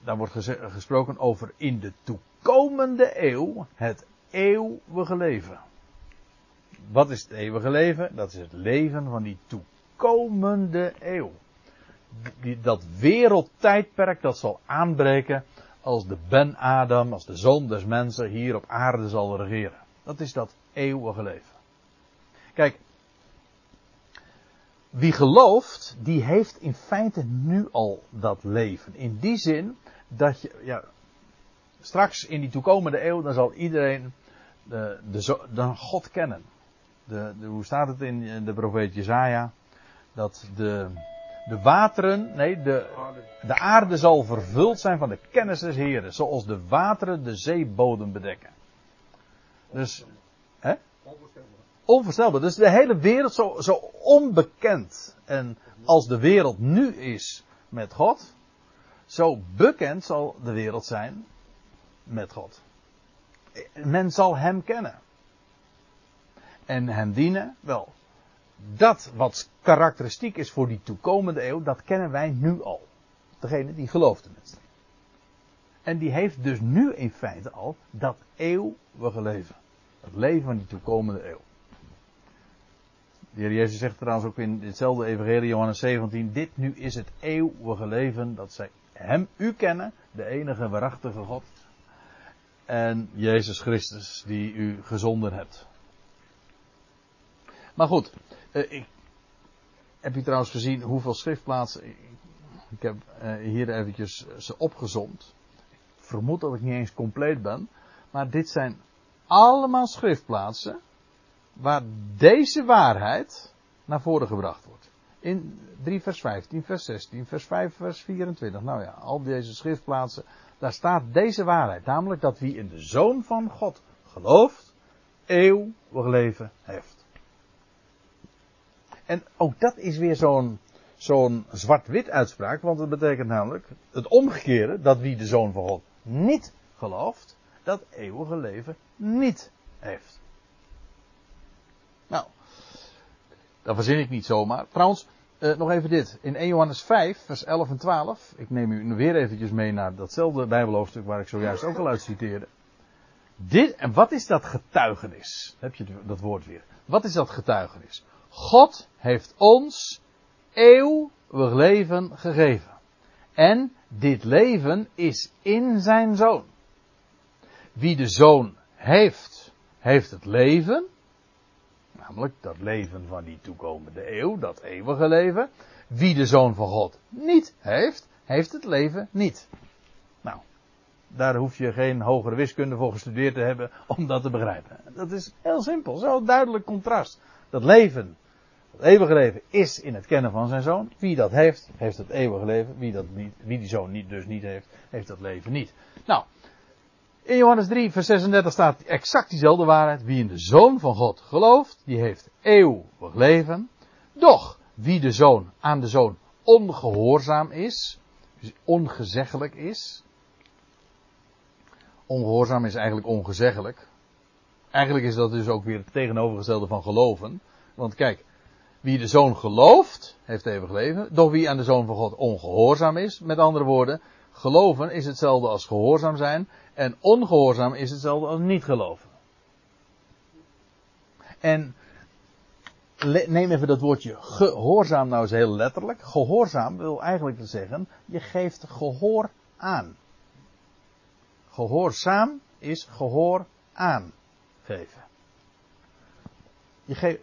daar wordt gesproken over in de toekomende eeuw het eeuwige leven. Wat is het eeuwige leven? Dat is het leven van die toekomende eeuw. Dat wereldtijdperk dat zal aanbreken als de Ben Adam, als de zoon des mensen hier op aarde zal regeren. Dat is dat eeuwige leven. Kijk, wie gelooft, die heeft in feite nu al dat leven. In die zin dat je, ja, straks in die toekomende eeuw, dan zal iedereen de, de, de God kennen. De, hoe staat het in de profeet Jezaja? Dat de, de wateren, nee, de, de aarde zal vervuld zijn van de kennis des Heren, zoals de wateren de zeebodem bedekken. Dus, hè? Onvoorstelbaar. Dus de hele wereld zo, zo onbekend. En als de wereld nu is met God, zo bekend zal de wereld zijn met God. Men zal hem kennen. En hem dienen, wel. Dat wat karakteristiek is voor die toekomende eeuw, dat kennen wij nu al. Degene die geloofde het. En die heeft dus nu in feite al dat eeuwige leven. Het leven van die toekomende eeuw. De heer Jezus zegt trouwens ook in hetzelfde evangelie Johannes 17. Dit nu is het eeuwige leven dat zij hem, u kennen, de enige waarachtige God. En Jezus Christus die u gezonden hebt. Maar goed, eh, ik, heb je trouwens gezien hoeveel schriftplaatsen. Ik heb eh, hier eventjes ze opgezond. Ik vermoed dat ik niet eens compleet ben. Maar dit zijn allemaal schriftplaatsen waar deze waarheid naar voren gebracht wordt. In 3 vers 15, vers 16, vers 5, vers 24. Nou ja, al deze schriftplaatsen, daar staat deze waarheid. Namelijk dat wie in de Zoon van God gelooft, eeuwig leven heeft. En ook dat is weer zo'n zo'n zwart-wit uitspraak, want dat betekent namelijk het omgekeerde, dat wie de Zoon van God niet gelooft, dat eeuwige leven niet heeft. Nou, dat verzin ik niet zomaar. Trouwens, eh, nog even dit. In 1 Johannes 5, vers 11 en 12. Ik neem u weer eventjes mee naar datzelfde Bijbelhoofdstuk waar ik zojuist ook al uit citeerde. Dit, en wat is dat getuigenis? Heb je dat woord weer? Wat is dat getuigenis? God heeft ons eeuwig leven gegeven. En dit leven is in zijn zoon. Wie de zoon heeft, heeft het leven. Namelijk dat leven van die toekomende eeuw, dat eeuwige leven. Wie de zoon van God niet heeft, heeft het leven niet. Nou, daar hoef je geen hogere wiskunde voor gestudeerd te hebben om dat te begrijpen. Dat is heel simpel, zo duidelijk contrast. Dat leven, eeuwige leven is in het kennen van zijn zoon. Wie dat heeft, heeft het eeuwige leven. Wie, dat niet, wie die zoon niet, dus niet heeft, heeft dat leven niet. Nou, in Johannes 3, vers 36 staat exact diezelfde waarheid. Wie in de Zoon van God gelooft, die heeft eeuwig leven. Doch, wie de Zoon aan de Zoon ongehoorzaam is, dus ongezeggelijk is. Ongehoorzaam is eigenlijk ongezeggelijk. Eigenlijk is dat dus ook weer het tegenovergestelde van geloven. Want kijk, wie de Zoon gelooft, heeft eeuwig leven. Doch wie aan de Zoon van God ongehoorzaam is, met andere woorden, geloven is hetzelfde als gehoorzaam zijn. En ongehoorzaam is hetzelfde als niet geloven. En neem even dat woordje gehoorzaam nou eens heel letterlijk. Gehoorzaam wil eigenlijk zeggen, je geeft gehoor aan. Gehoorzaam is gehoor aangeven. Je, geeft,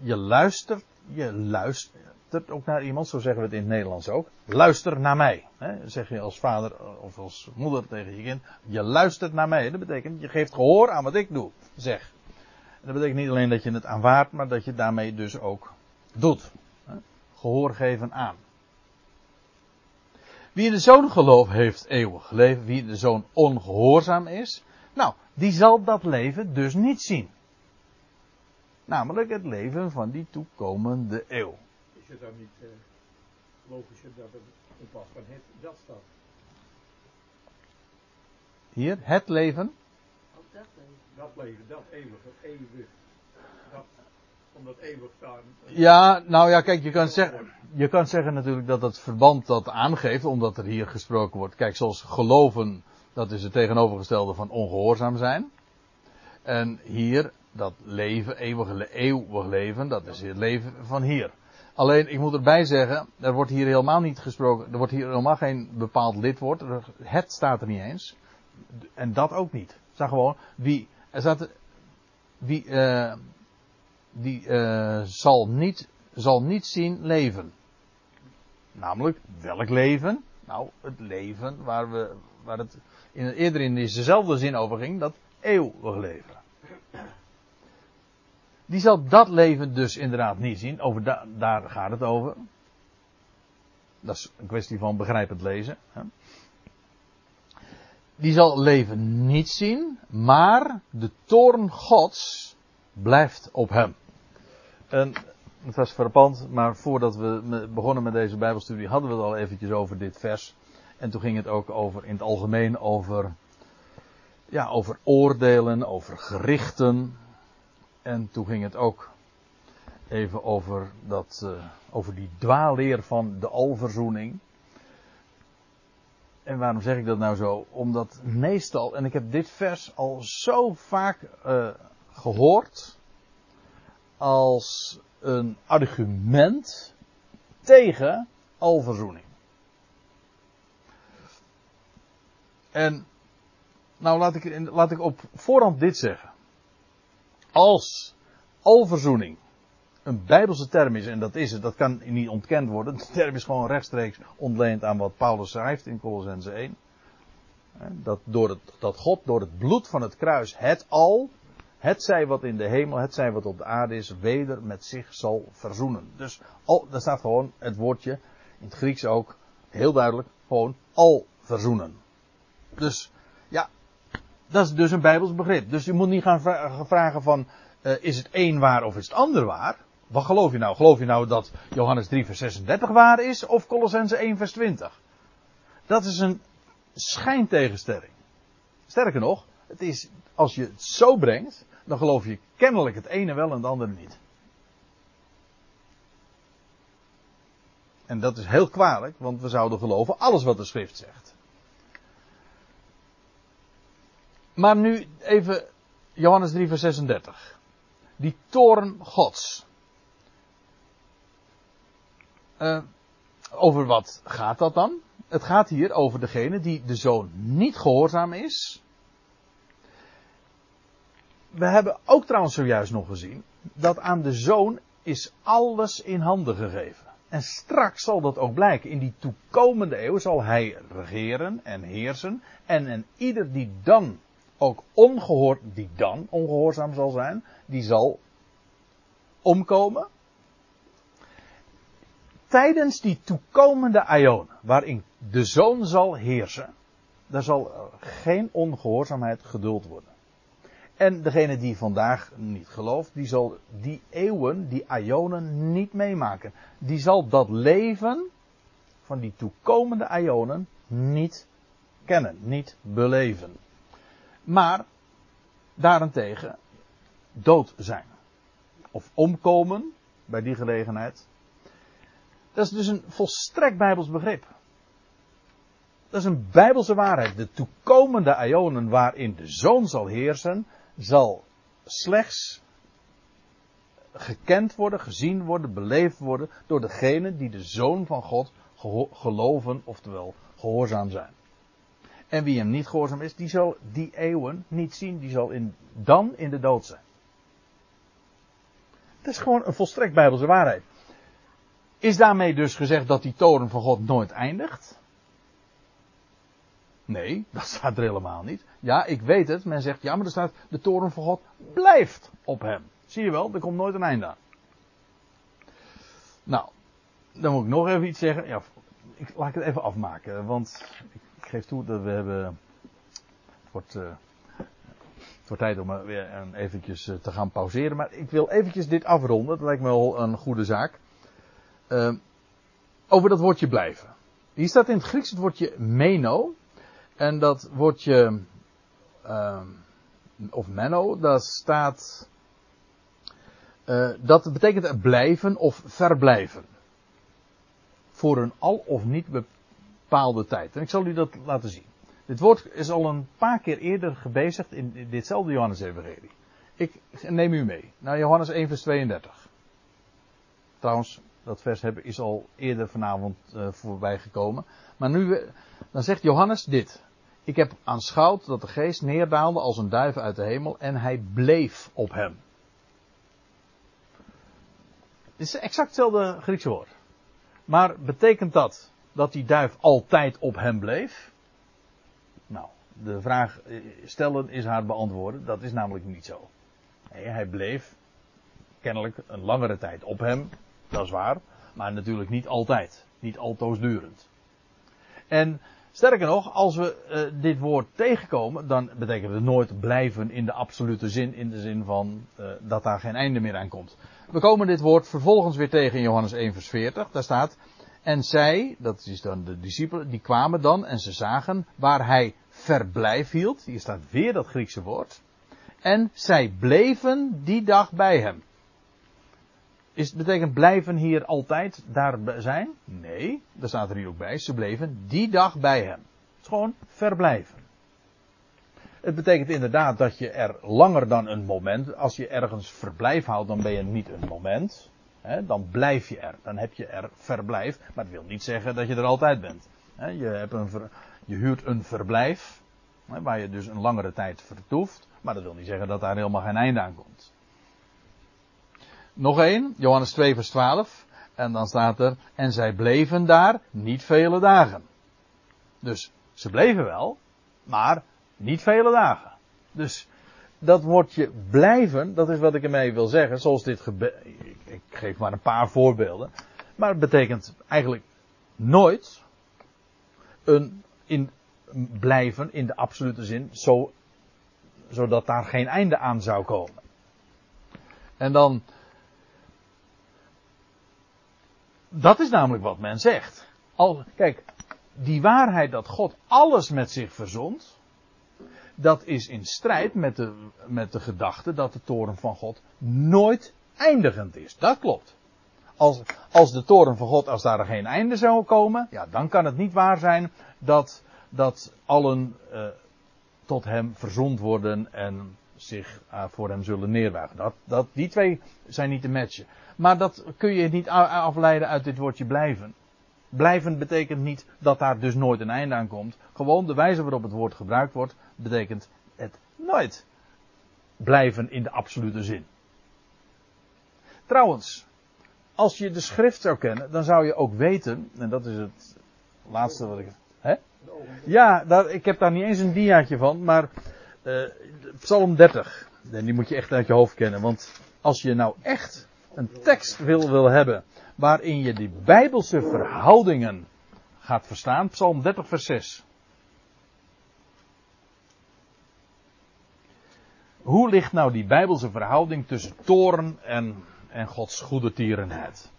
je luistert, je luistert, ook naar iemand, zo zeggen we het in het Nederlands ook. Luister naar mij. Hè? zeg je als vader of als moeder tegen je kind. Je luistert naar mij. Dat betekent, je geeft gehoor aan wat ik doe. Zeg. En dat betekent niet alleen dat je het aanvaardt, maar dat je daarmee dus ook doet. Hè? Gehoor geven aan. Wie de zoon gelooft, heeft eeuwig leven. Wie de zoon ongehoorzaam is, nou, die zal dat leven dus niet zien. Namelijk het leven van die toekomende eeuw is het dan niet uh, logischer dat het in plaats van het dat staat? Hier, het leven. Ook dat leven. Dat leven, dat eeuwig. Dat, omdat eeuwig staan. Uh, ja, nou ja, kijk, je kan, zeggen, je kan zeggen natuurlijk dat het verband dat aangeeft, omdat er hier gesproken wordt. Kijk, zoals geloven, dat is het tegenovergestelde van ongehoorzaam zijn. En hier, dat leven, eeuwig, eeuwig leven, dat is het leven van hier. Alleen, ik moet erbij zeggen, er wordt hier helemaal niet gesproken, er wordt hier helemaal geen bepaald lidwoord. Het staat er niet eens. En dat ook niet. Het staat gewoon, wie, er staat, wie, uh, die uh, zal, niet, zal niet zien leven. Namelijk, welk leven? Nou, het leven waar, we, waar het in, eerder in dezezelfde zin over ging, dat eeuwig leven die zal dat leven dus inderdaad niet zien. Over daar gaat het over. Dat is een kwestie van begrijpend lezen. Hè. Die zal leven niet zien, maar de toorn Gods blijft op hem. En het was verpand, maar voordat we begonnen met deze Bijbelstudie hadden we het al eventjes over dit vers. En toen ging het ook over, in het algemeen over ja, over oordelen, over gerichten. En toen ging het ook even over, dat, uh, over die dwaalleer van de alverzoening. En waarom zeg ik dat nou zo? Omdat meestal, en ik heb dit vers al zo vaak uh, gehoord, als een argument tegen alverzoening. En nou laat ik, laat ik op voorhand dit zeggen. Als alverzoening een bijbelse term is, en dat is het, dat kan niet ontkend worden. De term is gewoon rechtstreeks ontleend aan wat Paulus schrijft in Colossense 1. Dat, door het, dat God door het bloed van het kruis het al, het zij wat in de hemel, het zij wat op de aarde is, weder met zich zal verzoenen. Dus al, daar staat gewoon het woordje, in het Grieks ook, heel duidelijk, gewoon al verzoenen. Dus dat is dus een bijbels begrip. Dus je moet niet gaan vragen van, uh, is het een waar of is het ander waar? Wat geloof je nou? Geloof je nou dat Johannes 3 vers 36 waar is of Colossense 1 vers 20? Dat is een schijntegenstelling. Sterker nog, het is, als je het zo brengt, dan geloof je kennelijk het ene wel en het andere niet. En dat is heel kwalijk, want we zouden geloven alles wat de schrift zegt. Maar nu even Johannes 3 vers 36. Die toren gods. Uh, over wat gaat dat dan? Het gaat hier over degene die de zoon niet gehoorzaam is. We hebben ook trouwens zojuist nog gezien dat aan de zoon is alles in handen gegeven. En straks zal dat ook blijken. In die toekomende eeuw zal hij regeren en heersen. En, en ieder die dan ook ongehoord, die dan ongehoorzaam zal zijn, die zal omkomen tijdens die toekomende aion, waarin de zoon zal heersen, daar zal geen ongehoorzaamheid geduld worden. En degene die vandaag niet gelooft, die zal die eeuwen, die aionen niet meemaken. Die zal dat leven van die toekomende aionen niet kennen, niet beleven. Maar daarentegen dood zijn. Of omkomen bij die gelegenheid dat is dus een volstrekt bijbels begrip. Dat is een bijbelse waarheid. De toekomende aionen waarin de zoon zal heersen, zal slechts gekend worden, gezien worden, beleefd worden door degene die de zoon van God geloven, oftewel gehoorzaam zijn. En wie hem niet gehoorzaam is, die zal die eeuwen niet zien, die zal in, dan in de dood zijn. Dat is gewoon een volstrekt bijbelse waarheid. Is daarmee dus gezegd dat die toren van God nooit eindigt? Nee, dat staat er helemaal niet. Ja, ik weet het. Men zegt, ja, maar er staat, de toren van God blijft op hem. Zie je wel, er komt nooit een einde aan. Nou, dan moet ik nog even iets zeggen. Ja, ik, laat het even afmaken. Want ik, ik geef toe dat we hebben... Het wordt, uh, tijd om weer eventjes eh, te gaan pauzeren. Maar ik wil eventjes dit afronden. Dat lijkt me wel een goede zaak. Uh, over dat woordje blijven. Hier staat in het Grieks het woordje meno. En dat woordje, uh, of meno, dat staat, uh, dat betekent blijven of verblijven. Voor een al of niet bepaalde tijd. En ik zal u dat laten zien. Dit woord is al een paar keer eerder gebezigd in ditzelfde Johannes-evangelie. Ik neem u mee naar Johannes 1 vers 32. Trouwens, dat vers is al eerder vanavond uh, voorbij gekomen. Maar nu, dan zegt Johannes dit. Ik heb aanschouwd dat de geest neerdaalde als een duif uit de hemel en hij bleef op hem. Het is exact hetzelfde Griekse woord. Maar betekent dat dat die duif altijd op hem bleef? Nou, de vraag eh, stellen is haar beantwoorden. Dat is namelijk niet zo. Nee, hij bleef kennelijk een langere tijd op hem dat is waar. Maar natuurlijk niet altijd. Niet altoosdurend. En sterker nog, als we uh, dit woord tegenkomen, dan betekent het nooit blijven in de absolute zin. In de zin van uh, dat daar geen einde meer aan komt. We komen dit woord vervolgens weer tegen in Johannes 1 vers 40. Daar staat, En zij, dat is dan de discipelen, die kwamen dan en ze zagen waar hij verblijf hield. Hier staat weer dat Griekse woord. En zij bleven die dag bij hem. Is, betekent blijven hier altijd daar zijn? Nee, daar staat er hier ook bij. Ze bleven die dag bij hem. Het is gewoon verblijven. Het betekent inderdaad dat je er langer dan een moment, als je ergens verblijf houdt, dan ben je niet een moment. Dan blijf je er. Dan heb je er verblijf. Maar dat wil niet zeggen dat je er altijd bent. Je, hebt een je huurt een verblijf. Waar je dus een langere tijd vertoeft. Maar dat wil niet zeggen dat daar helemaal geen einde aan komt. Nog één, Johannes 2 vers 12. En dan staat er, en zij bleven daar niet vele dagen. Dus ze bleven wel, maar niet vele dagen. Dus dat woordje blijven, dat is wat ik ermee wil zeggen. Zoals dit gebeurt. Ik, ik geef maar een paar voorbeelden. Maar het betekent eigenlijk nooit een in, blijven in de absolute zin, zo, zodat daar geen einde aan zou komen. En dan. Dat is namelijk wat men zegt. Al, kijk, die waarheid dat God alles met zich verzond, dat is in strijd met de, met de gedachte dat de toren van God nooit eindigend is. Dat klopt. Als, als de toren van God, als daar geen einde zou komen, ja, dan kan het niet waar zijn dat, dat allen uh, tot hem verzond worden en zich uh, voor hem zullen neerbuigen. Dat, dat, die twee zijn niet te matchen. Maar dat kun je niet afleiden uit dit woordje blijven. Blijven betekent niet dat daar dus nooit een einde aan komt. Gewoon de wijze waarop het woord gebruikt wordt, betekent het nooit blijven in de absolute zin. Trouwens, als je de schrift zou kennen, dan zou je ook weten, en dat is het laatste wat ik. Hè? Ja, daar, ik heb daar niet eens een diaatje van, maar uh, Psalm 30. En die moet je echt uit je hoofd kennen, want als je nou echt een tekst wil, wil hebben waarin je die bijbelse verhoudingen gaat verstaan, Psalm 30 vers 6. Hoe ligt nou die bijbelse verhouding tussen toren en, en Gods goede tierenheid?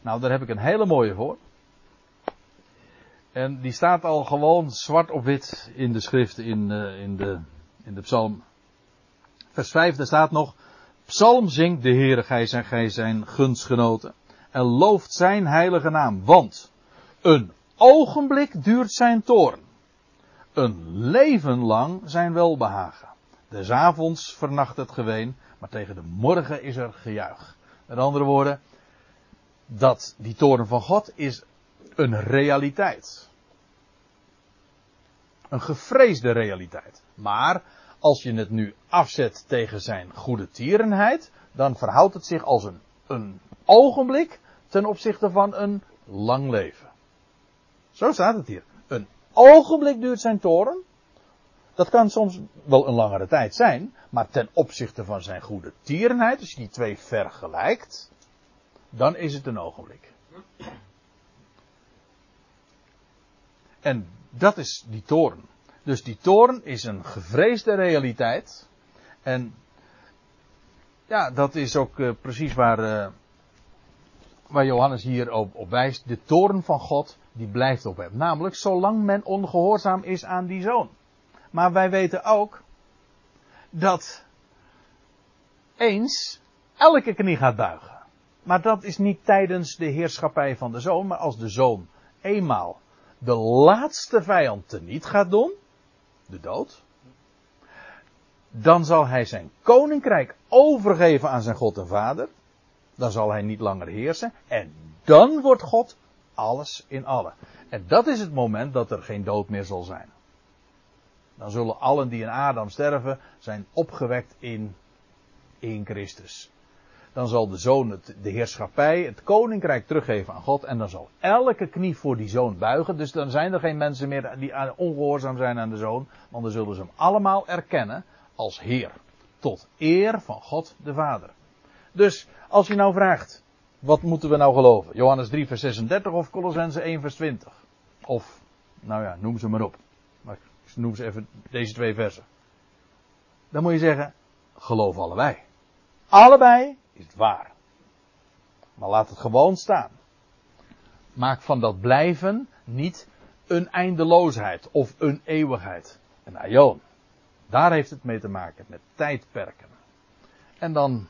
Nou, daar heb ik een hele mooie voor. En die staat al gewoon zwart op wit in de schrift in, uh, in, de, in de psalm. Vers 5, daar staat nog. Psalm zingt de Heere, gij zijn, gij zijn gunstgenoten. En looft zijn heilige naam. Want een ogenblik duurt zijn toorn. Een leven lang zijn welbehagen. Des avonds vernacht het geween, maar tegen de morgen is er gejuich. Met andere woorden, dat die toren van God is een realiteit. Een gevreesde realiteit. Maar als je het nu afzet tegen zijn goede tierenheid, dan verhoudt het zich als een, een ogenblik ten opzichte van een lang leven. Zo staat het hier. Een ogenblik duurt zijn toren. Dat kan soms wel een langere tijd zijn, maar ten opzichte van zijn goede tierenheid, als je die twee vergelijkt, dan is het een ogenblik. En dat is die toren. Dus die toren is een gevreesde realiteit. En ja, dat is ook uh, precies waar, uh, waar Johannes hier op, op, wijst. De toren van God, die blijft op hem. Namelijk, zolang men ongehoorzaam is aan die zoon. Maar wij weten ook dat eens elke knie gaat buigen. Maar dat is niet tijdens de heerschappij van de zoon, maar als de zoon eenmaal de laatste vijand teniet gaat doen, de dood, dan zal hij zijn koninkrijk overgeven aan zijn God en Vader. Dan zal hij niet langer heersen. En dan wordt God alles in allen. En dat is het moment dat er geen dood meer zal zijn. Dan zullen allen die in Adam sterven zijn opgewekt in, in Christus. Dan zal de zoon het, de heerschappij, het koninkrijk teruggeven aan God. En dan zal elke knie voor die zoon buigen. Dus dan zijn er geen mensen meer die ongehoorzaam zijn aan de zoon. Want dan zullen ze hem allemaal erkennen als Heer. Tot eer van God de Vader. Dus als je nou vraagt, wat moeten we nou geloven? Johannes 3 vers 36 of Colossense 1 vers 20? Of, nou ja, noem ze maar op. Maar ik noem ze even deze twee versen. Dan moet je zeggen, geloof allebei. Allebei is het waar. Maar laat het gewoon staan. maak van dat blijven niet een eindeloosheid of een eeuwigheid. Een aion. Daar heeft het mee te maken, met tijdperken. En dan,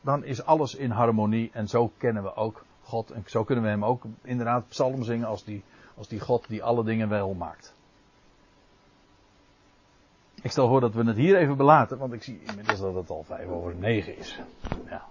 dan is alles in harmonie en zo kennen we ook God. En zo kunnen we hem ook inderdaad psalm zingen als die, als die God die alle dingen wel maakt. Ik stel voor dat we het hier even belaten, want ik zie inmiddels dat het al vijf over negen is. Ja.